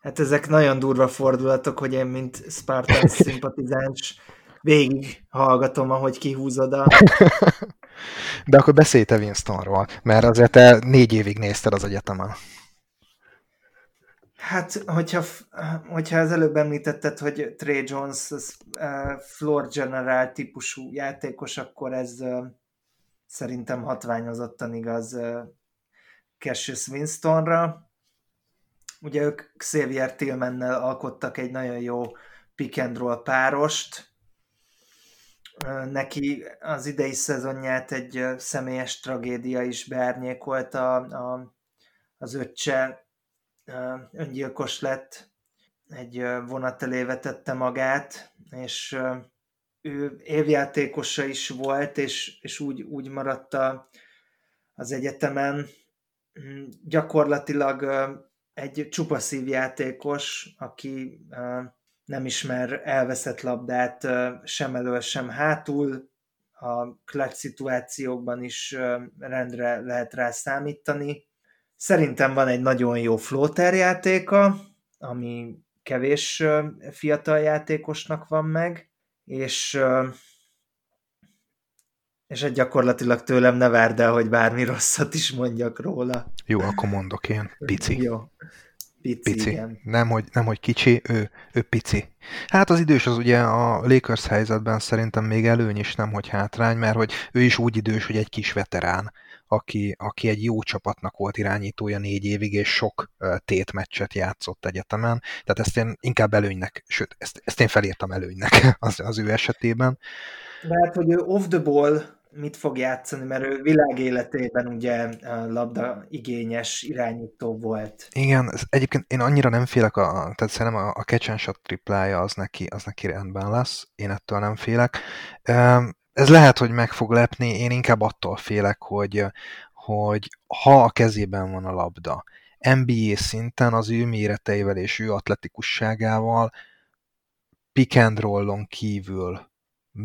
Hát ezek nagyon durva fordulatok, hogy én, mint Spartans (laughs) szimpatizáns, végig hallgatom, ahogy kihúzod a... De akkor beszélj te Winstonról, mert azért te négy évig nézted az egyetemen. Hát, hogyha, hogyha az előbb említetted, hogy Trey Jones az, uh, floor general típusú játékos, akkor ez uh, szerintem hatványozottan igaz uh, Cassius Winstonra. Ugye ők Xavier Tillmannel alkottak egy nagyon jó pick and roll párost. Neki az idei szezonját egy személyes tragédia is beárnyékolta a, az öccse öngyilkos lett, egy vonat elé vetette magát, és ő évjátékosa is volt, és, és úgy, úgy maradt a, az egyetemen. Mm, gyakorlatilag egy csupaszív játékos, aki nem ismer elveszett labdát sem elől, sem hátul, a clutch szituációkban is rendre lehet rá számítani. Szerintem van egy nagyon jó floater játéka, ami kevés fiatal játékosnak van meg, és és egy gyakorlatilag tőlem ne várd el, hogy bármi rosszat is mondjak róla. Jó, akkor mondok én. Pici. Jó. Pici, pici. Igen. Nem, hogy, nem, hogy kicsi, ő, ő pici. Hát az idős az ugye a Lakers helyzetben szerintem még előny is, nem hogy hátrány, mert hogy ő is úgy idős, hogy egy kis veterán aki, aki egy jó csapatnak volt irányítója négy évig, és sok tétmeccset játszott egyetemen. Tehát ezt én inkább előnynek, sőt, ezt, ezt én felírtam előnynek (laughs) az, az ő esetében. Hát, hogy ő off the ball mit fog játszani, mert ő világéletében ugye labda igényes irányító volt. Igen, egyébként én annyira nem félek, a, tehát szerintem a, a catch and shot triplája az neki, az neki rendben lesz, én ettől nem félek ez lehet, hogy meg fog lepni, én inkább attól félek, hogy, hogy ha a kezében van a labda, NBA szinten az ő méreteivel és ő atletikusságával pick and kívül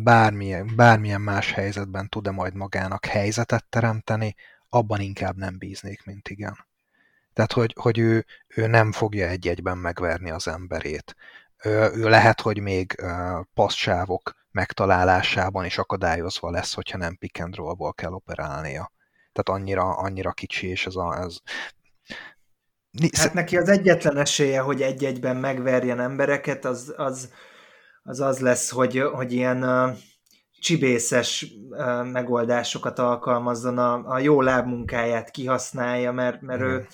bármilyen, bármilyen más helyzetben tud-e majd magának helyzetet teremteni, abban inkább nem bíznék, mint igen. Tehát, hogy, hogy ő, ő nem fogja egy-egyben megverni az emberét. Ő, ő lehet, hogy még passzsávok megtalálásában is akadályozva lesz, hogyha nem pick and roll-ból kell operálnia. Tehát annyira, annyira kicsi, és ez a... Ez... Hát neki az egyetlen esélye, hogy egy-egyben megverjen embereket, az az, az, az lesz, hogy, hogy ilyen uh, csibészes uh, megoldásokat alkalmazzon, a, a jó lábmunkáját kihasználja, mert, mert mm. ő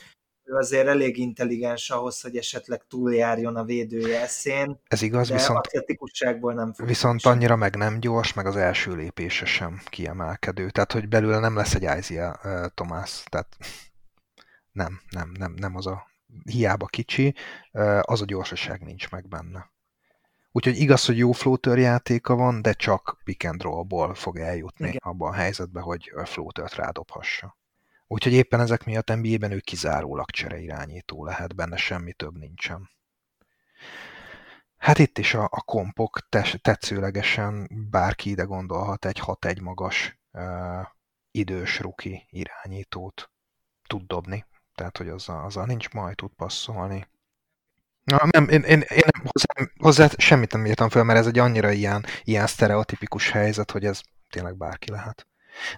ő azért elég intelligens ahhoz, hogy esetleg túljárjon a védője eszén. Ez igaz, de viszont, nem fog viszont annyira meg nem gyors, meg az első lépése sem kiemelkedő. Tehát, hogy belőle nem lesz egy Isaiah uh, Thomas, tehát nem, nem, nem, nem az a hiába kicsi, az a gyorsaság nincs meg benne. Úgyhogy igaz, hogy jó floater játéka van, de csak pick and roll-ból fog eljutni Igen. abban a helyzetbe, hogy floatert rádobhassa. Úgyhogy éppen ezek miatt NBA-ben ő kizárólag csereirányító lehet, benne semmi több nincsen. Hát itt is a, a kompok tetszőlegesen bárki ide gondolhat egy 6-1 magas uh, idős ruki irányítót tud dobni. Tehát, hogy azzal, azzal nincs majd tud passzolni. Na, nem, én, én, én hozzá, hozzá semmit nem írtam fel, mert ez egy annyira ilyen, ilyen sztereotipikus helyzet, hogy ez tényleg bárki lehet.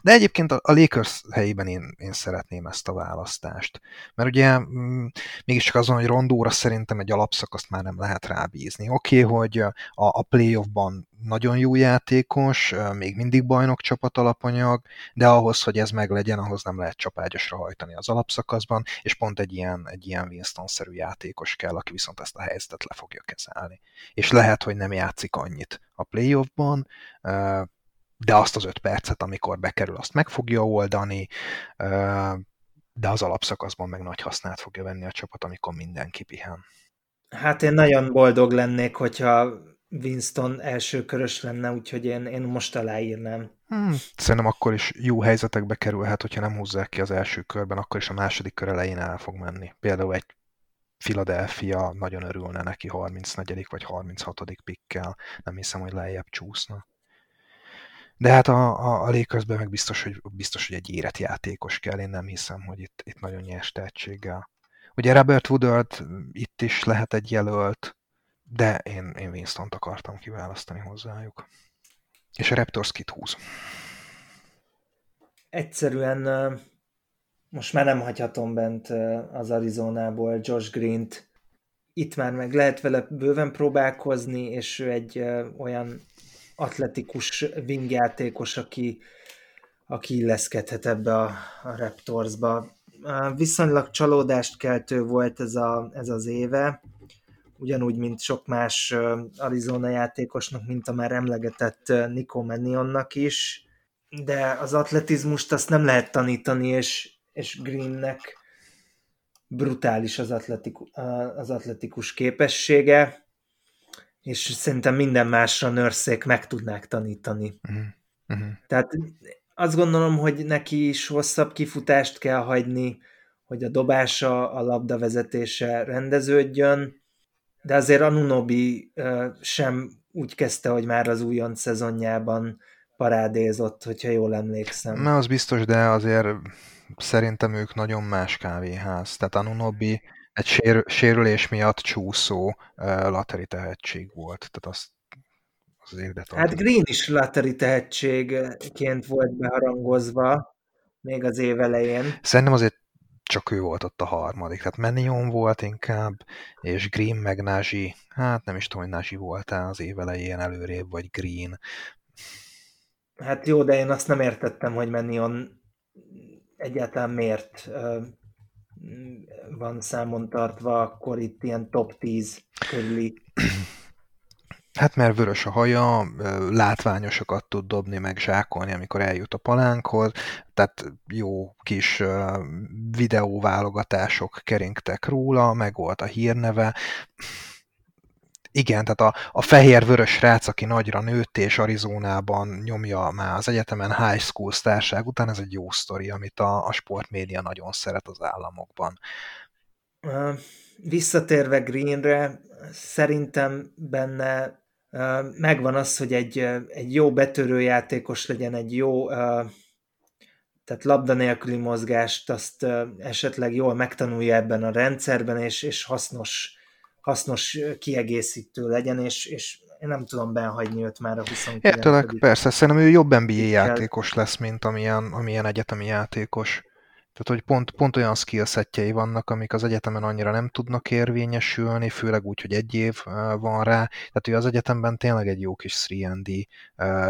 De egyébként a Lakers helyében én, én szeretném ezt a választást. Mert ugye mm, mégiscsak azon, hogy Rondóra szerintem egy alapszakaszt már nem lehet rábízni. Oké, okay, hogy a, a playoffban nagyon jó játékos, még mindig bajnok csapat alapanyag, de ahhoz, hogy ez meglegyen, ahhoz nem lehet csapágyasra hajtani az alapszakaszban, és pont egy ilyen, egy ilyen Winston-szerű játékos kell, aki viszont ezt a helyzetet le fogja kezelni. És lehet, hogy nem játszik annyit a playoffban, de azt az öt percet, amikor bekerül, azt meg fogja oldani, de az alapszakaszban meg nagy hasznát fogja venni a csapat, amikor mindenki pihen. Hát én nagyon boldog lennék, hogyha Winston első körös lenne, úgyhogy én, én most aláírnám. Hmm, szerintem akkor is jó helyzetekbe kerülhet, hogyha nem húzzák ki az első körben, akkor is a második kör elején el fog menni. Például egy Philadelphia nagyon örülne neki 34. vagy 36. pikkel, nem hiszem, hogy lejjebb csúszna. De hát a, a, a Lakersben meg biztos hogy, biztos, hogy egy érett játékos kell, én nem hiszem, hogy itt, itt nagyon nyers tehetséggel. Ugye Robert Woodard itt is lehet egy jelölt, de én, én Winston-t akartam kiválasztani hozzájuk. És a Raptors kit húz? Egyszerűen most már nem hagyhatom bent az Arizonából Josh Green-t. Itt már meg lehet vele bőven próbálkozni, és ő egy olyan atletikus wingjátékos, aki, aki illeszkedhet ebbe a, a Raptorsba. Viszonylag csalódást keltő volt ez, a, ez az éve, ugyanúgy, mint sok más Arizona játékosnak, mint a már emlegetett Nico Mannionnak is, de az atletizmust azt nem lehet tanítani, és, és Greennek brutális az, atletikus, az atletikus képessége, és szerintem minden másra nörszék meg tudnák tanítani. Uh-huh. Uh-huh. Tehát azt gondolom, hogy neki is hosszabb kifutást kell hagyni, hogy a dobása, a labda vezetése rendeződjön, de azért Anunobi sem úgy kezdte, hogy már az újon szezonjában parádézott, hogyha jól emlékszem. Na, az biztos, de azért szerintem ők nagyon más kávéház. Tehát Anunobi egy sér, sérülés miatt csúszó uh, lateri tehetség volt. Tehát azt az érdet Hát Green is lateri tehetségként volt beharangozva még az év elején. Szerintem azért csak ő volt ott a harmadik. Tehát Menion volt inkább, és Green meg Nazi. Hát nem is tudom, hogy Nazi volt az év elején előrébb, vagy Green. Hát jó, de én azt nem értettem, hogy Menion egyáltalán miért van számon tartva, akkor itt ilyen top 10 körüli. Hát mert vörös a haja, látványosokat tud dobni, meg zsákolni, amikor eljut a palánkhoz, tehát jó kis videóválogatások keringtek róla, meg volt a hírneve igen, tehát a, a fehér-vörös rác, aki nagyra nőtt és Arizonában nyomja már az egyetemen high school sztárság után, ez egy jó sztori, amit a, a sportmédia nagyon szeret az államokban. Visszatérve Greenre, szerintem benne megvan az, hogy egy, egy jó betörő játékos legyen, egy jó tehát labda nélküli mozgást, azt esetleg jól megtanulja ebben a rendszerben, és, és hasznos hasznos kiegészítő legyen, és, és én nem tudom benhagyni őt már a 29. Értelek, persze, szerintem ő jobb NBA játékos lesz, mint amilyen, amilyen egyetemi játékos. Tehát, hogy pont, pont olyan skillsetjei vannak, amik az egyetemen annyira nem tudnak érvényesülni, főleg úgy, hogy egy év van rá. Tehát ő az egyetemben tényleg egy jó kis 3D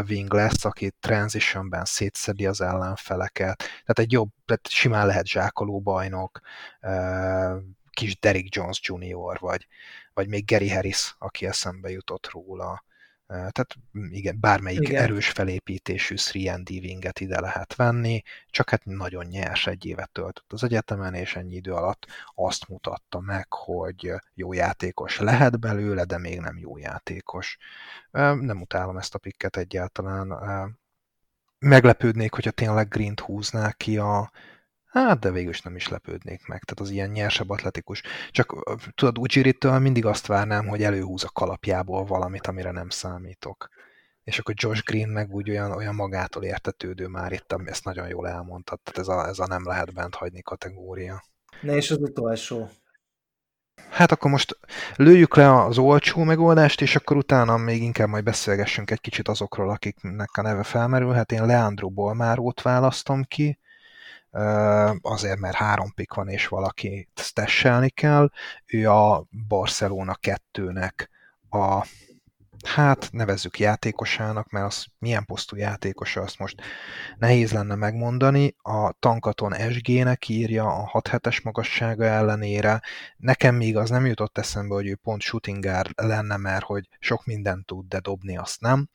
wing lesz, aki transitionben szétszedi az ellenfeleket. Tehát egy jobb, tehát simán lehet zsákoló bajnok, kis Derrick Jones Jr., vagy, vagy még Gary Harris, aki eszembe jutott róla. Tehát igen, bármelyik igen. erős felépítésű 3D winget ide lehet venni, csak hát nagyon nyers egy évet töltött az egyetemen, és ennyi idő alatt azt mutatta meg, hogy jó játékos lehet belőle, de még nem jó játékos. Nem utálom ezt a pikket egyáltalán. Meglepődnék, hogyha tényleg Green-t húznák ki a, Hát, de végül is nem is lepődnék meg. Tehát az ilyen nyersebb atletikus. Csak tudod, Ujiritől mindig azt várnám, hogy előhúz a kalapjából valamit, amire nem számítok. És akkor Josh Green meg úgy olyan, olyan magától értetődő már itt, ezt nagyon jól elmondtad. Tehát ez a, ez a nem lehet bent hagyni kategória. Ne, és az utolsó. Hát akkor most lőjük le az olcsó megoldást, és akkor utána még inkább majd beszélgessünk egy kicsit azokról, akiknek a neve felmerülhet. Én Leandro Bolmárót választom ki, azért, mert három pik van, és valaki stesselni kell. Ő a Barcelona 2-nek a hát nevezzük játékosának, mert az milyen posztú játékosa, azt most nehéz lenne megmondani. A Tankaton SG-nek írja a 6 7 magassága ellenére. Nekem még az nem jutott eszembe, hogy ő pont shootingár lenne, mert hogy sok mindent tud, de dobni azt nem.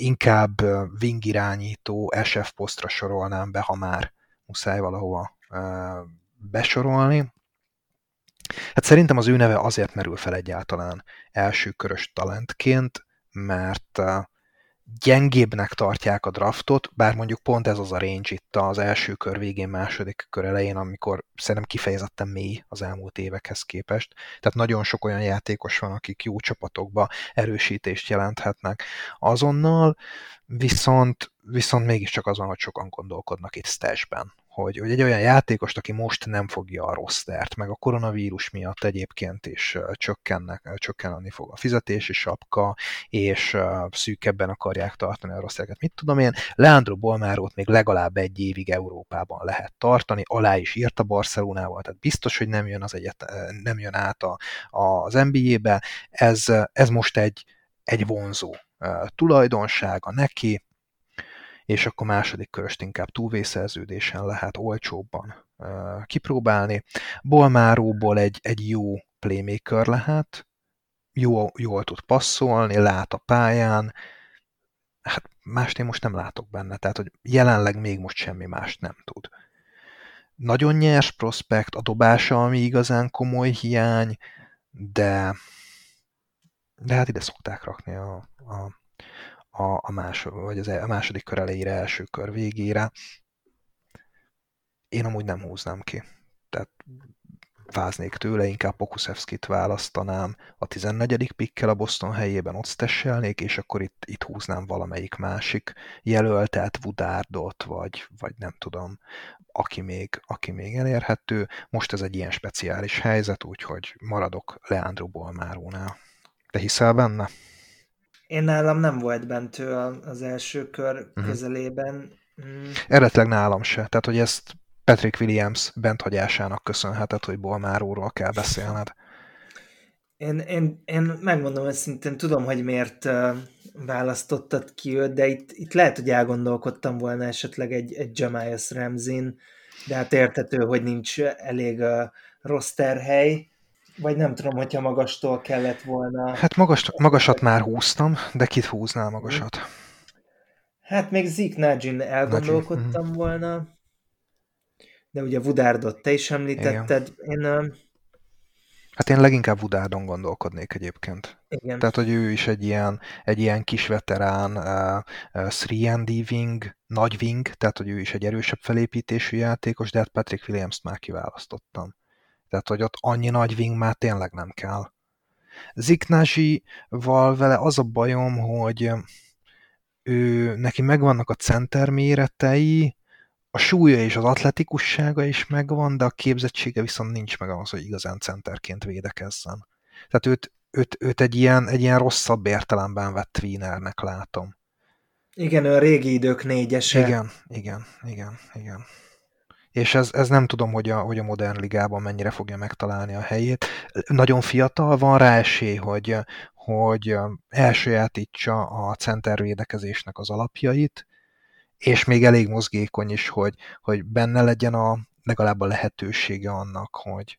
Inkább wing irányító SF posztra sorolnám be, ha már muszáj valahova besorolni. Hát szerintem az ő neve azért merül fel egyáltalán első körös talentként, mert gyengébbnek tartják a draftot, bár mondjuk pont ez az a range itt az első kör végén, második kör elején, amikor szerintem kifejezetten mély az elmúlt évekhez képest. Tehát nagyon sok olyan játékos van, akik jó csapatokba erősítést jelenthetnek azonnal, viszont, viszont mégiscsak azon, hogy sokan gondolkodnak itt stashben hogy, hogy egy olyan játékost, aki most nem fogja a rostert, meg a koronavírus miatt egyébként is csökkennek, csökkenni fog a fizetési sapka, és szűkebben akarják tartani a rostereket. Mit tudom én, Leandro Bolmárót még legalább egy évig Európában lehet tartani, alá is írt a Barcelonával, tehát biztos, hogy nem jön, az egyet, nem jön át a, az NBA-be. Ez, ez most egy, egy vonzó tulajdonsága neki, és akkor második köröst inkább túlvészerződésen lehet olcsóbban kipróbálni. Bolmáróból egy, egy jó playmaker lehet, jó, jól tud passzolni, lát a pályán, hát mást én most nem látok benne, tehát hogy jelenleg még most semmi mást nem tud. Nagyon nyers prospekt, a dobása, ami igazán komoly hiány, de de hát ide szokták rakni a, a a, a, más, vagy az, e, a második kör elejére, első kör végére. Én amúgy nem húznám ki. Tehát váznék tőle, inkább Pokusevskit választanám a 14. pikkel a Boston helyében ott stesselnék, és akkor itt, itt húznám valamelyik másik jelöltet, Woodardot, vagy, vagy nem tudom, aki még, aki még elérhető. Most ez egy ilyen speciális helyzet, úgyhogy maradok Leandro Bolmárónál. Te hiszel benne? Én nálam nem volt bentő az első kör uh-huh. közelében. Mm. Eredetileg nálam se. Tehát, hogy ezt Patrick Williams benthagyásának köszönheted, hogy Bolmáróról kell beszélned. Én, én, én megmondom őszintén, tudom, hogy miért választottad ki őt, de itt, itt lehet, hogy elgondolkodtam volna esetleg egy, egy Jamias Ramzin, de hát értető, hogy nincs elég uh, roster hely, vagy nem tudom, hogyha magastól kellett volna... Hát magas, magasat már húztam, de kit húznál magasat? Hát még Zik Najin elgondolkodtam Najin. Mhm. volna, de ugye Vudárdot te is említetted. Igen. Én, Hát én leginkább Vudárdon gondolkodnék egyébként. Igen. Tehát, hogy ő is egy ilyen, egy ilyen kis veterán, uh, uh, 3 wing, nagy wing, tehát, hogy ő is egy erősebb felépítésű játékos, de hát Patrick Williams-t már kiválasztottam. Tehát, hogy ott annyi nagy wing már tényleg nem kell. Ziknázsi-val vele az a bajom, hogy ő, neki megvannak a center méretei, a súlya és az atletikussága is megvan, de a képzettsége viszont nincs meg ahhoz, hogy igazán centerként védekezzen. Tehát őt, őt, őt egy, ilyen, egy ilyen rosszabb értelemben vett Wienernek látom. Igen, a régi idők négyese. Igen, igen, igen, igen és ez, ez nem tudom, hogy a, hogy a modern ligában mennyire fogja megtalálni a helyét. Nagyon fiatal, van rá esély, hogy, hogy elsajátítsa a centervédekezésnek az alapjait, és még elég mozgékony is, hogy, hogy benne legyen a, legalább a lehetősége annak, hogy,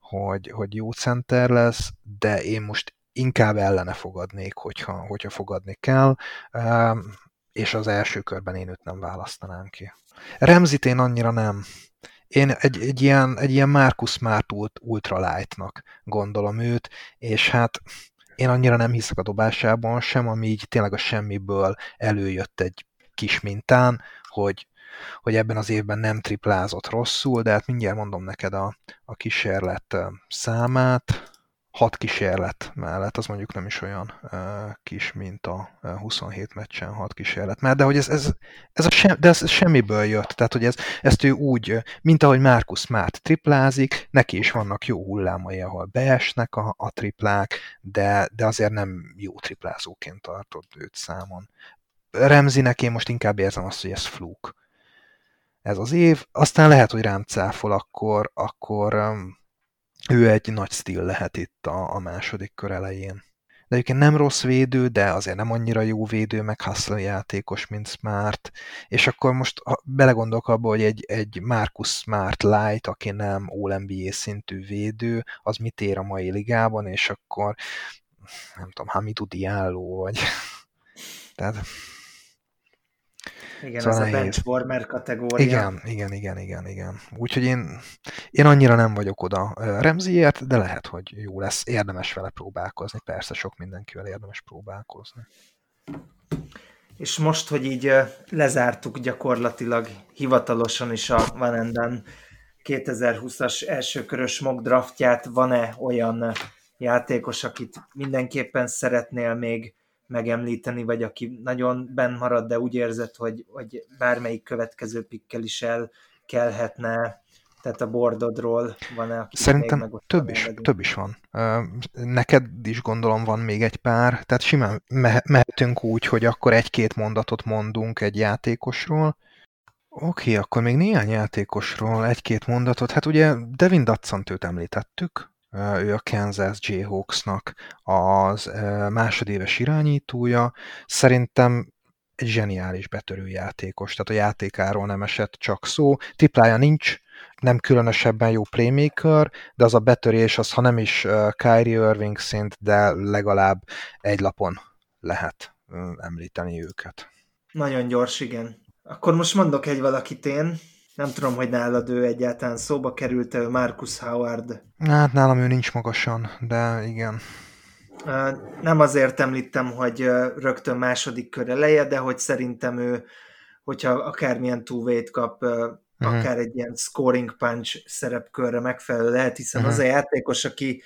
hogy, hogy jó center lesz, de én most inkább ellene fogadnék, hogyha, hogyha fogadni kell, és az első körben én őt nem választanám ki. Remzit én annyira nem. Én egy, egy ilyen, egy ilyen Marcus Smart ultralightnak gondolom őt, és hát én annyira nem hiszek a dobásában sem, ami így tényleg a semmiből előjött egy kis mintán, hogy, hogy ebben az évben nem triplázott rosszul, de hát mindjárt mondom neked a, a kísérlet számát. Hat kísérlet mellett, az mondjuk nem is olyan kis, mint a 27 meccsen hat kísérlet mellett, de hogy ez, ez, ez, a sem, de ez semmiből jött, tehát hogy ez, ezt ő úgy, mint ahogy Marcus Smart triplázik, neki is vannak jó hullámai, ahol beesnek a, a triplák, de, de azért nem jó triplázóként tartod őt számon. Remzinek én most inkább érzem azt, hogy ez flúk. Ez az év, aztán lehet, hogy rám cáfol, akkor, akkor ő egy nagy stíl lehet itt a, a második kör elején. De egyébként nem rossz védő, de azért nem annyira jó védő, meg hustle játékos, mint Smart. És akkor most belegondolok abba, hogy egy, egy Marcus Smart Light, aki nem All-NBA szintű védő, az mit ér a mai ligában, és akkor nem tudom, Hamidou Diallo, vagy... (laughs) Tehát igen, szóval ez nehéz. a benchwarmer kategória. Igen, igen, igen, igen, igen. Úgyhogy én, én annyira nem vagyok oda Remziért, de lehet, hogy jó lesz. Érdemes vele próbálkozni. Persze sok mindenkivel érdemes próbálkozni. És most, hogy így lezártuk gyakorlatilag hivatalosan is a Van Enden 2020-as elsőkörös mock draftját, van-e olyan játékos, akit mindenképpen szeretnél még megemlíteni, vagy aki nagyon benn marad, de úgy érzed, hogy, hogy bármelyik következő pikkel is el kellhetne, tehát a bordodról van-e? Szerintem több is, több is van. Neked is gondolom van még egy pár, tehát simán mehetünk úgy, hogy akkor egy-két mondatot mondunk egy játékosról, Oké, akkor még néhány játékosról egy-két mondatot. Hát ugye Devin Datszant említettük, ő a Kansas Jayhawksnak az másodéves irányítója. Szerintem egy zseniális betörő játékos, tehát a játékáról nem esett csak szó. Triplája nincs, nem különösebben jó playmaker, de az a betörés, az ha nem is Kyrie Irving szint, de legalább egy lapon lehet említeni őket. Nagyon gyors, igen. Akkor most mondok egy valakit én, nem tudom, hogy nálad ő egyáltalán szóba került Marcus Howard. Hát nálam ő nincs magasan, de igen. Nem azért említem, hogy rögtön második kör eleje, de hogy szerintem ő, hogyha akármilyen túvét kap, uh-huh. akár egy ilyen scoring punch szerepkörre megfelelő lehet, hiszen uh-huh. az a játékos, aki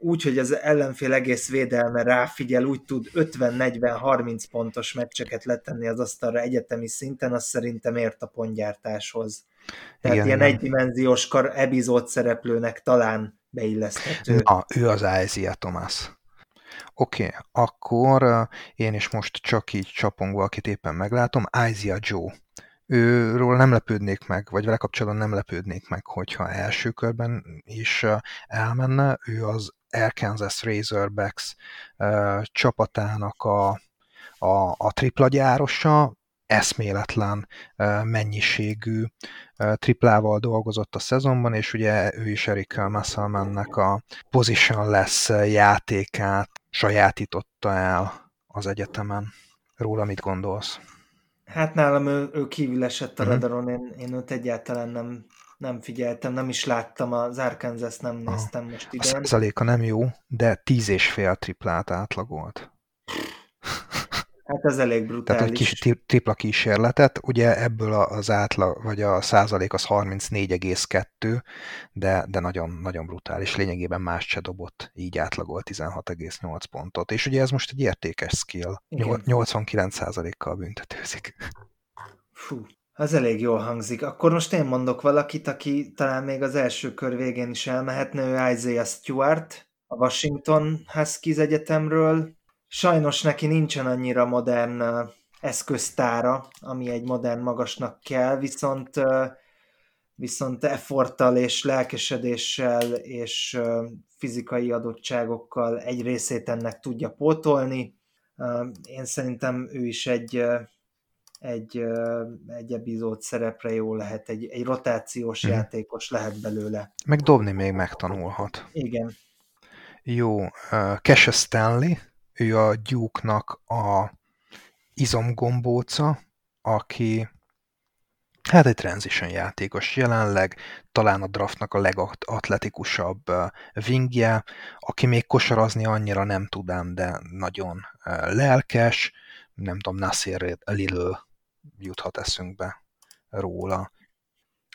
úgy, hogy az ellenfél egész védelme ráfigyel, úgy tud 50-40-30 pontos meccseket letenni az asztalra egyetemi szinten, az szerintem ért a pontgyártáshoz. Tehát igen, ilyen egydimenziós kar epizód szereplőnek talán beilleszthető. Na, ő az Isaiah Thomas. Oké, okay, akkor én is most csak így csapongva, akit éppen meglátom, Isaiah Joe. Őről nem lepődnék meg, vagy vele kapcsolatban nem lepődnék meg, hogyha első körben is elmenne. Ő az Arkansas Razorbacks uh, csapatának a, a, a tripla gyárosa, eszméletlen uh, mennyiségű uh, triplával dolgozott a szezonban, és ugye ő is Eric Musselmannek a position lesz játékát sajátította el az egyetemen. Róla mit gondolsz? Hát nálam ő, ő kívül esett a uh-huh. radaron, én, én őt egyáltalán nem nem figyeltem, nem is láttam, az Arkansas nem néztem Aha. most idén. A százaléka nem jó, de tíz és fél triplát átlagolt. Hát ez elég brutális. Tehát egy kis tripla kísérletet, ugye ebből az átlag, vagy a százalék az 34,2, de, de nagyon, nagyon brutális. Lényegében más se dobott, így átlagolt 16,8 pontot. És ugye ez most egy értékes skill. Igen. 89 százalékkal büntetőzik. Fú, az elég jól hangzik. Akkor most én mondok valakit, aki talán még az első kör végén is elmehetne, ő Isaiah Stewart, a Washington Huskies Egyetemről. Sajnos neki nincsen annyira modern eszköztára, ami egy modern magasnak kell, viszont viszont efforttal és lelkesedéssel és fizikai adottságokkal egy részét ennek tudja pótolni. Én szerintem ő is egy egy, egy epizód szerepre jó lehet, egy, egy rotációs hmm. játékos lehet belőle. Meg dobni még megtanulhat. Igen. Jó, Cash Stanley, ő a Duke-nak a izomgombóca, aki hát egy transition játékos jelenleg, talán a draftnak a legatletikusabb wingje, aki még kosarazni annyira nem tudám, de nagyon lelkes, nem tudom, Nasir Little juthat eszünkbe róla.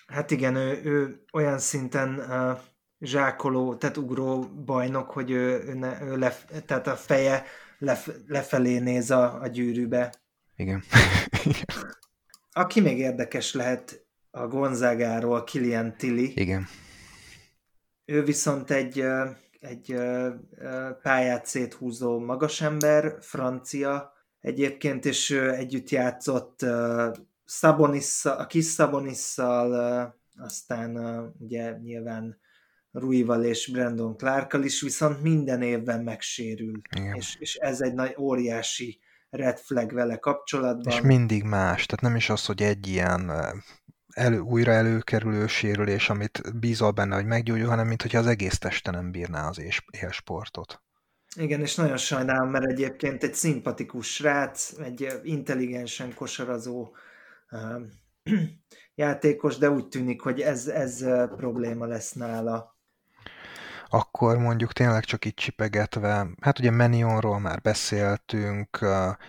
Hát igen, ő, ő olyan szinten zsákoló, tehát ugró bajnok, hogy ő, ő, ne, ő lef, tehát a feje lef, lefelé néz a, a gyűrűbe. Igen. (laughs) Aki még érdekes lehet a Gonzagáról, Kilian Tilly. Igen. Ő viszont egy, egy pályát széthúzó magasember, francia egyébként, és együtt játszott Szabonisszal, a kis Szabonisszal, aztán ugye nyilván Ruival és Brandon Clarkkal is, viszont minden évben megsérül. És, és ez egy nagy óriási red flag vele kapcsolatban. És mindig más, tehát nem is az, hogy egy ilyen elő, újra előkerülő sérülés, amit bízol benne, hogy meggyógyul, hanem mint hogyha az egész teste nem bírná az élsportot. Igen, és nagyon sajnálom, mert egyébként egy szimpatikus srác, egy intelligensen kosarazó (clears throat) játékos, de úgy tűnik, hogy ez, ez probléma lesz nála. Akkor mondjuk tényleg csak itt csipegetve, hát ugye Menionról már beszéltünk,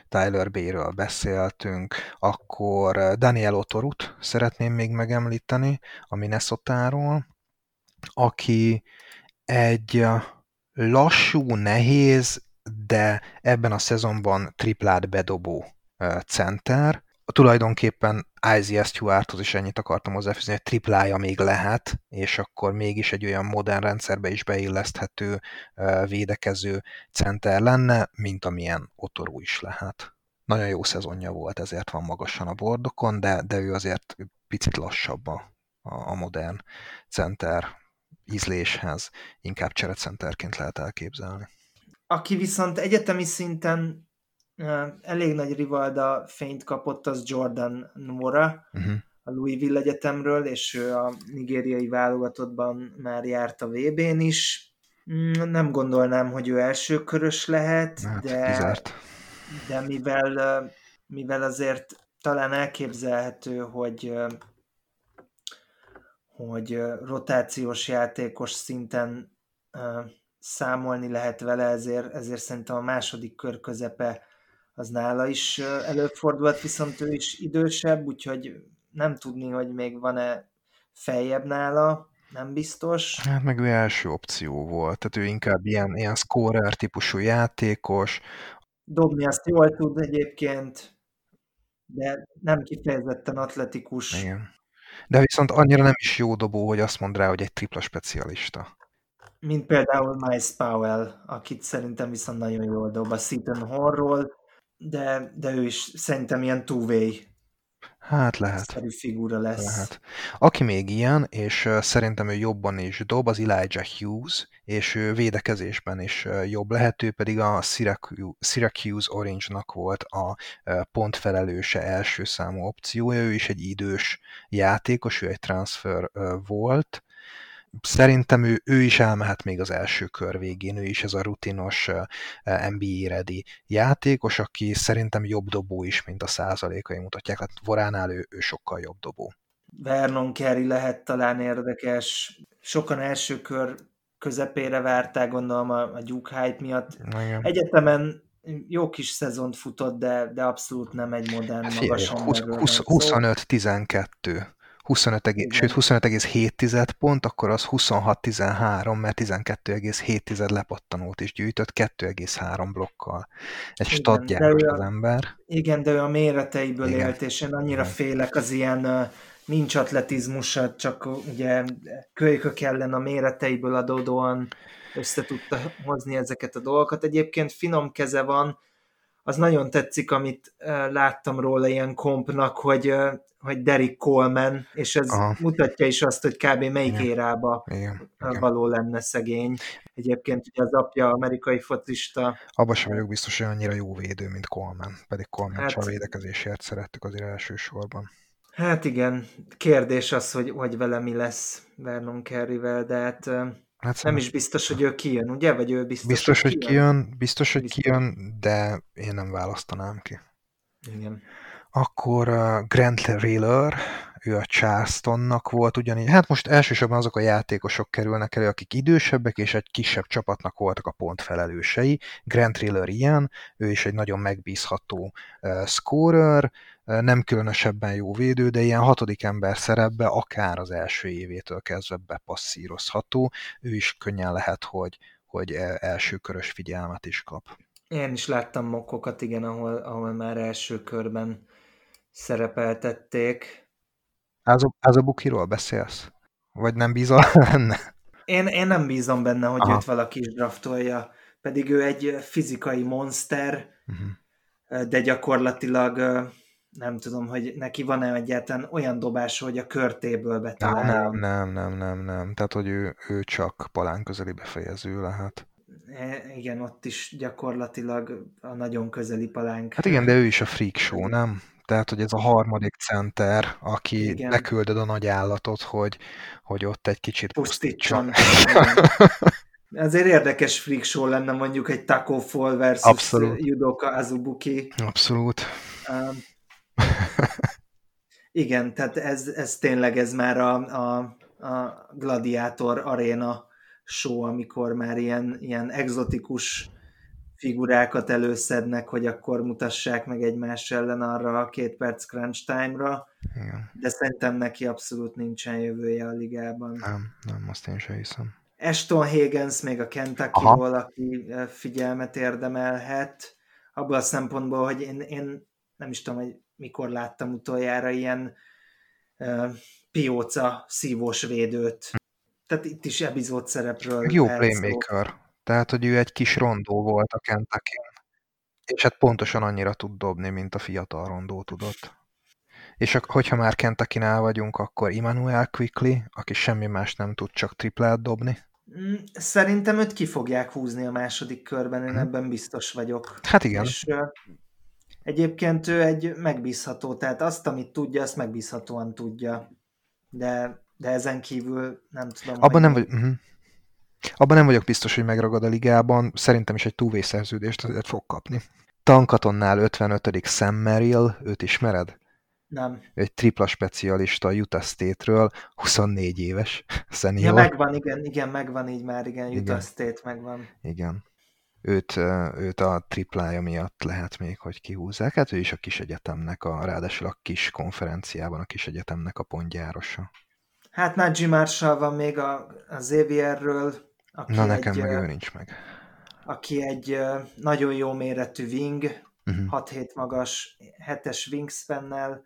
Tyler Bay-ről beszéltünk, akkor Daniel Otorut szeretném még megemlíteni a minnesota aki egy lassú, nehéz, de ebben a szezonban triplát bedobó center, tulajdonképpen Isaiah Stewarthoz is ennyit akartam hozzáfűzni, hogy triplája még lehet, és akkor mégis egy olyan modern rendszerbe is beilleszthető védekező center lenne, mint amilyen Otorú is lehet. Nagyon jó szezonja volt, ezért van magasan a bordokon, de, de ő azért picit lassabb a, a modern center ízléshez, inkább cserecenterként lehet elképzelni. Aki viszont egyetemi szinten elég nagy rivalda fényt kapott az Jordan Nora uh-huh. a Louisville Egyetemről, és ő a nigériai válogatottban már járt a VB-n is. Mm, nem gondolnám, hogy ő első körös lehet, hát, de, de mivel, mivel azért talán elképzelhető, hogy hogy rotációs játékos szinten számolni lehet vele, ezért, ezért szerintem a második kör közepe az nála is előfordulhat, viszont ő is idősebb, úgyhogy nem tudni, hogy még van-e feljebb nála, nem biztos. Hát meg ő első opció volt, tehát ő inkább ilyen, ilyen scorer típusú játékos. Dobni azt jól tud egyébként, de nem kifejezetten atletikus. Igen. De viszont annyira nem is jó dobó, hogy azt mond rá, hogy egy tripla specialista. Mint például Miles Powell, akit szerintem viszont nagyon jól dob a Seaton Horról, de, de ő is szerintem ilyen two-way Hát lehet. Figura lesz. Lehet. Aki még ilyen, és szerintem ő jobban is dob, az Elijah Hughes, és ő védekezésben is jobb lehet, ő pedig a Syracuse Orange-nak volt a pontfelelőse első számú opciója, ő is egy idős játékos, ő egy transfer volt, szerintem ő, ő is elmehet még az első kör végén, ő is ez a rutinos NBA ready játékos, aki szerintem jobb dobó is, mint a százalékai mutatják, tehát Voránál ő, ő sokkal jobb dobó. Vernon Carey lehet talán érdekes, sokan első kör közepére várták, gondolom a, a Duke hype miatt. Igen. Egyetemen jó kis szezont futott, de, de abszolút nem egy modern magasan. 25-12 25, egész, sőt 25,7 pont, akkor az 26-13, mert 12,7 lepattanót is gyűjtött 2,3 blokkal. Egy stadjáros az ember. Igen, de ő a méreteiből igen. élt, és én annyira igen. félek az ilyen nincs atletizmusa, csak ugye kölykök ellen a méreteiből adódóan össze tudta hozni ezeket a dolgokat. Egyébként finom keze van, az nagyon tetszik, amit láttam róla ilyen kompnak, hogy, hogy Derek Coleman, és ez Aha. mutatja is azt, hogy kb. melyik igen. érába igen. való lenne szegény. Egyébként ugye az apja amerikai fotista. Abban sem vagyok biztos, hogy annyira jó védő, mint Coleman, pedig Coleman hát, a védekezésért szerettük azért elsősorban. Hát igen, kérdés az, hogy, hogy vele mi lesz Vernon Kerryvel, de hát Hát nem is biztos, hogy ő kijön, ugye? Vagy ő biztos, biztos hogy, kijön? kijön? Biztos, hogy biztos. kijön, de én nem választanám ki. Igen. Akkor uh, Grant Riller, ő a Charlestonnak volt ugyanígy. Hát most elsősorban azok a játékosok kerülnek elő, akik idősebbek, és egy kisebb csapatnak voltak a pontfelelősei. Grant Riller ilyen, ő is egy nagyon megbízható uh, scorer, uh, nem különösebben jó védő, de ilyen hatodik ember szerepbe akár az első évétől kezdve bepasszírozható. Ő is könnyen lehet, hogy, hogy elsőkörös figyelmet is kap. Én is láttam mokkokat, igen, ahol, ahol már első körben szerepeltették. Az a bukiról beszélsz? Vagy nem bízol (laughs) benne? Én, én nem bízom benne, hogy Aha. őt valaki is draftolja. Pedig ő egy fizikai monster, uh-huh. de gyakorlatilag nem tudom, hogy neki van-e egyáltalán olyan dobás, hogy a körtéből betalálja. Nem, nem, nem, nem, nem. Tehát, hogy ő, ő csak palán közeli befejező lehet. E, igen, ott is gyakorlatilag a nagyon közeli palánk. Hát igen, de ő is a freak show, nem? Tehát, hogy ez a harmadik center, aki Igen. leküldöd a nagy állatot, hogy, hogy ott egy kicsit pusztítson. Azért érdekes freak show lenne mondjuk egy Taco Fall versus Abszolút. Yudoka Azubuki. Abszolút. Um, (laughs) igen, tehát ez, ez tényleg ez már a, a, a Gladiator Arena show, amikor már ilyen, ilyen exotikus figurákat előszednek, hogy akkor mutassák meg egymás ellen arra a két perc crunch time-ra, Igen. de szerintem neki abszolút nincsen jövője a ligában. Nem, nem, azt én sem hiszem. Ashton Higgins még a Kentucky-ról, aki figyelmet érdemelhet, abban a szempontból, hogy én, én nem is tudom, hogy mikor láttam utoljára ilyen uh, pióca szívós védőt. Tehát itt is epizód szerepről. Jó playmaker. Szó. Tehát, hogy ő egy kis rondó volt a kentucky és hát pontosan annyira tud dobni, mint a fiatal rondó tudott. És hogyha már kentucky vagyunk, akkor Immanuel Quickly, aki semmi más nem tud, csak triplát dobni. Mm, szerintem őt ki fogják húzni a második körben, én hmm. ebben biztos vagyok. Hát igen. És egyébként ő egy megbízható, tehát azt, amit tudja, azt megbízhatóan tudja. De, de ezen kívül nem tudom. Abban nem vagy... Uh-huh. Abban nem vagyok biztos, hogy megragad a ligában, szerintem is egy túvé szerződést azért fog kapni. Tankatonnál 55. Sam Merrill, őt ismered? Nem. Egy tripla specialista a Utah State-ről, 24 éves, (laughs) senior. Ja, megvan, igen, igen, megvan így már, igen, Utah igen. State megvan. Igen. Őt, őt a triplája miatt lehet még, hogy kihúzzák. Hát ő is a kis egyetemnek, a, ráadásul a kis konferenciában a kis egyetemnek a pontjárosa. Hát Nagy Marshall van még a, a Xavierről, aki Na nekem egy, meg ő nincs meg. Aki egy nagyon jó méretű wing, uh-huh. Mhm. 6-7 magas, 7-es wingspan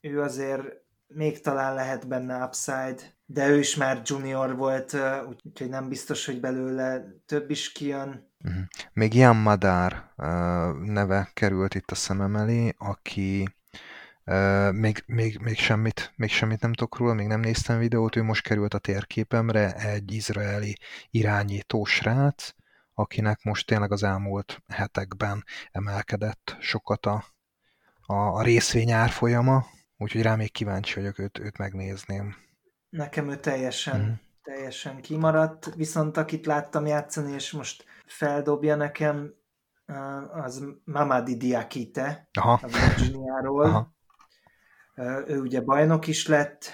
ő azért még talán lehet benne upside, de ő is már junior volt, úgyhogy nem biztos, hogy belőle több is kijön. Uh-huh. Még Jan Madár neve került itt a szemem elé, aki még, még, még, semmit, még semmit nem tudok róla, még nem néztem videót, ő most került a térképemre, egy izraeli irányító srác, akinek most tényleg az elmúlt hetekben emelkedett sokat a, a, a részvény árfolyama, úgyhogy rá még kíváncsi vagyok, őt, őt megnézném. Nekem ő teljesen, mm. teljesen kimaradt, viszont akit láttam játszani, és most feldobja nekem, az Mamadi Diakite, Aha. a Virginiáról. Aha ő ugye bajnok is lett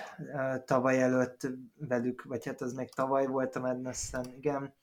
tavaly előtt velük, vagy hát az még tavaly volt a madness igen,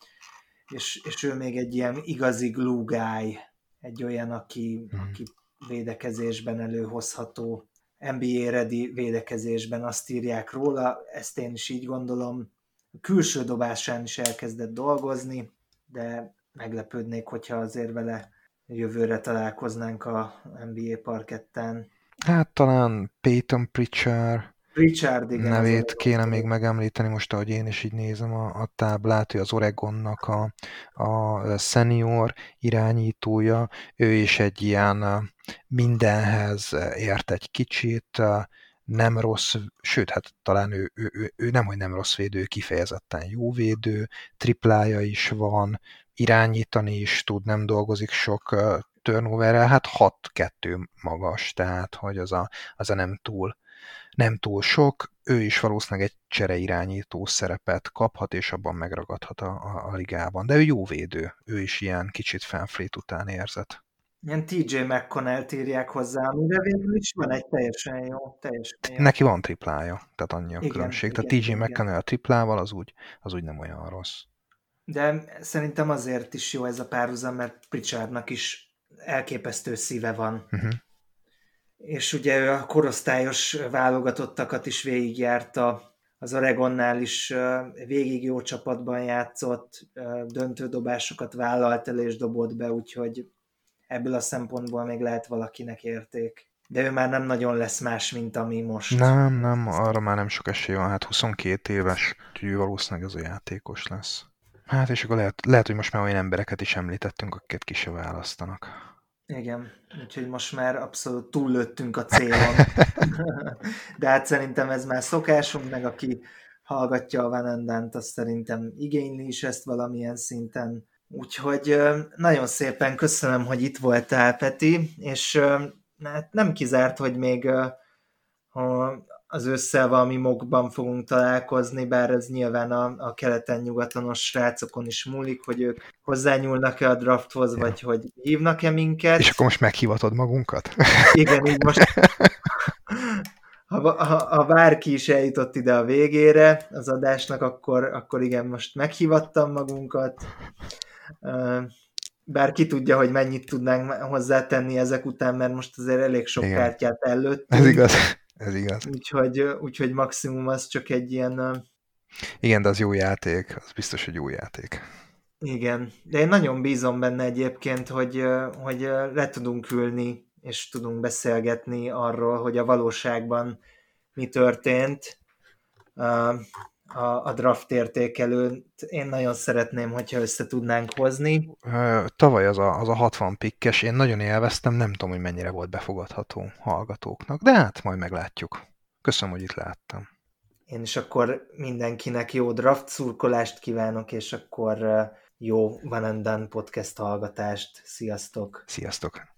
és, és ő még egy ilyen igazi guy, egy olyan, aki, hmm. aki védekezésben előhozható, NBA ready védekezésben azt írják róla, ezt én is így gondolom. A külső dobásán is elkezdett dolgozni, de meglepődnék, hogyha azért vele jövőre találkoznánk a NBA parketten. Hát talán Peyton Pritchard Richard, igen, nevét kéne még megemlíteni, most ahogy én is így nézem a, a táblát, ő az Oregonnak a, a senior irányítója, ő is egy ilyen mindenhez ért egy kicsit, nem rossz, sőt, hát talán ő, ő, ő, ő nem, hogy nem rossz védő, kifejezetten jó védő, triplája is van, irányítani is tud, nem dolgozik sok turnoverrel, hát 6-2 magas, tehát hogy az a, az a nem túl nem túl sok, ő is valószínűleg egy csereirányító szerepet kaphat, és abban megragadhat a, a, a ligában. De ő jó védő, ő is ilyen kicsit fanflét után érzett. Ilyen TJ McConnell írják hozzá, amire végül is van egy teljesen jó, teljesen jó. Neki van triplája, tehát annyi a Igen, különbség. igen, tehát TJ igen. McConnell triplával az úgy, az úgy nem olyan rossz. De szerintem azért is jó ez a párhuzam, mert Pritchardnak is elképesztő szíve van. Uh-huh. És ugye ő a korosztályos válogatottakat is végigjárta, az Oregonnál is végig jó csapatban játszott, döntődobásokat vállalt el és dobott be, úgyhogy ebből a szempontból még lehet valakinek érték. De ő már nem nagyon lesz más, mint ami most. Nem, nem, arra már nem sok esély van, hát 22 éves, úgyhogy ő valószínűleg az a játékos lesz. Hát és akkor lehet, lehet, hogy most már olyan embereket is említettünk, akiket ki se választanak. Igen, úgyhogy most már abszolút túllőttünk a célon. (laughs) De hát szerintem ez már szokásunk, meg aki hallgatja a Van Andant, azt szerintem igényli is ezt valamilyen szinten. Úgyhogy nagyon szépen köszönöm, hogy itt voltál, Peti, és hát nem kizárt, hogy még ha az ősszel valami mokban fogunk találkozni, bár ez nyilván a, a keleten-nyugatonos srácokon is múlik, hogy ők hozzányúlnak-e a drafthoz, vagy hogy hívnak-e minket. És akkor most meghivatod magunkat? (laughs) Igen, így most (laughs) ha, ha, ha bárki is eljutott ide a végére az adásnak, akkor, akkor igen, most meghivattam magunkat. Bár ki tudja, hogy mennyit tudnánk hozzátenni ezek után, mert most azért elég sok Igen. kártyát előttünk. Ez igaz. Ez igaz. Úgyhogy, úgyhogy maximum az csak egy ilyen, Igen, de az jó játék, az biztos, hogy jó játék. igen. De én nagyon bízom benne egyébként, hogy, hogy le tudunk ülni, és tudunk beszélgetni arról, hogy a valóságban mi történt. A, a draft értékelőt én nagyon szeretném, hogyha össze tudnánk hozni. Tavaly az a, az a 60 pikkes, én nagyon élveztem, nem tudom, hogy mennyire volt befogadható hallgatóknak, de hát majd meglátjuk. Köszönöm, hogy itt láttam. Én is akkor mindenkinek jó draft szurkolást kívánok, és akkor jó Van and Done podcast hallgatást. Sziasztok! Sziasztok!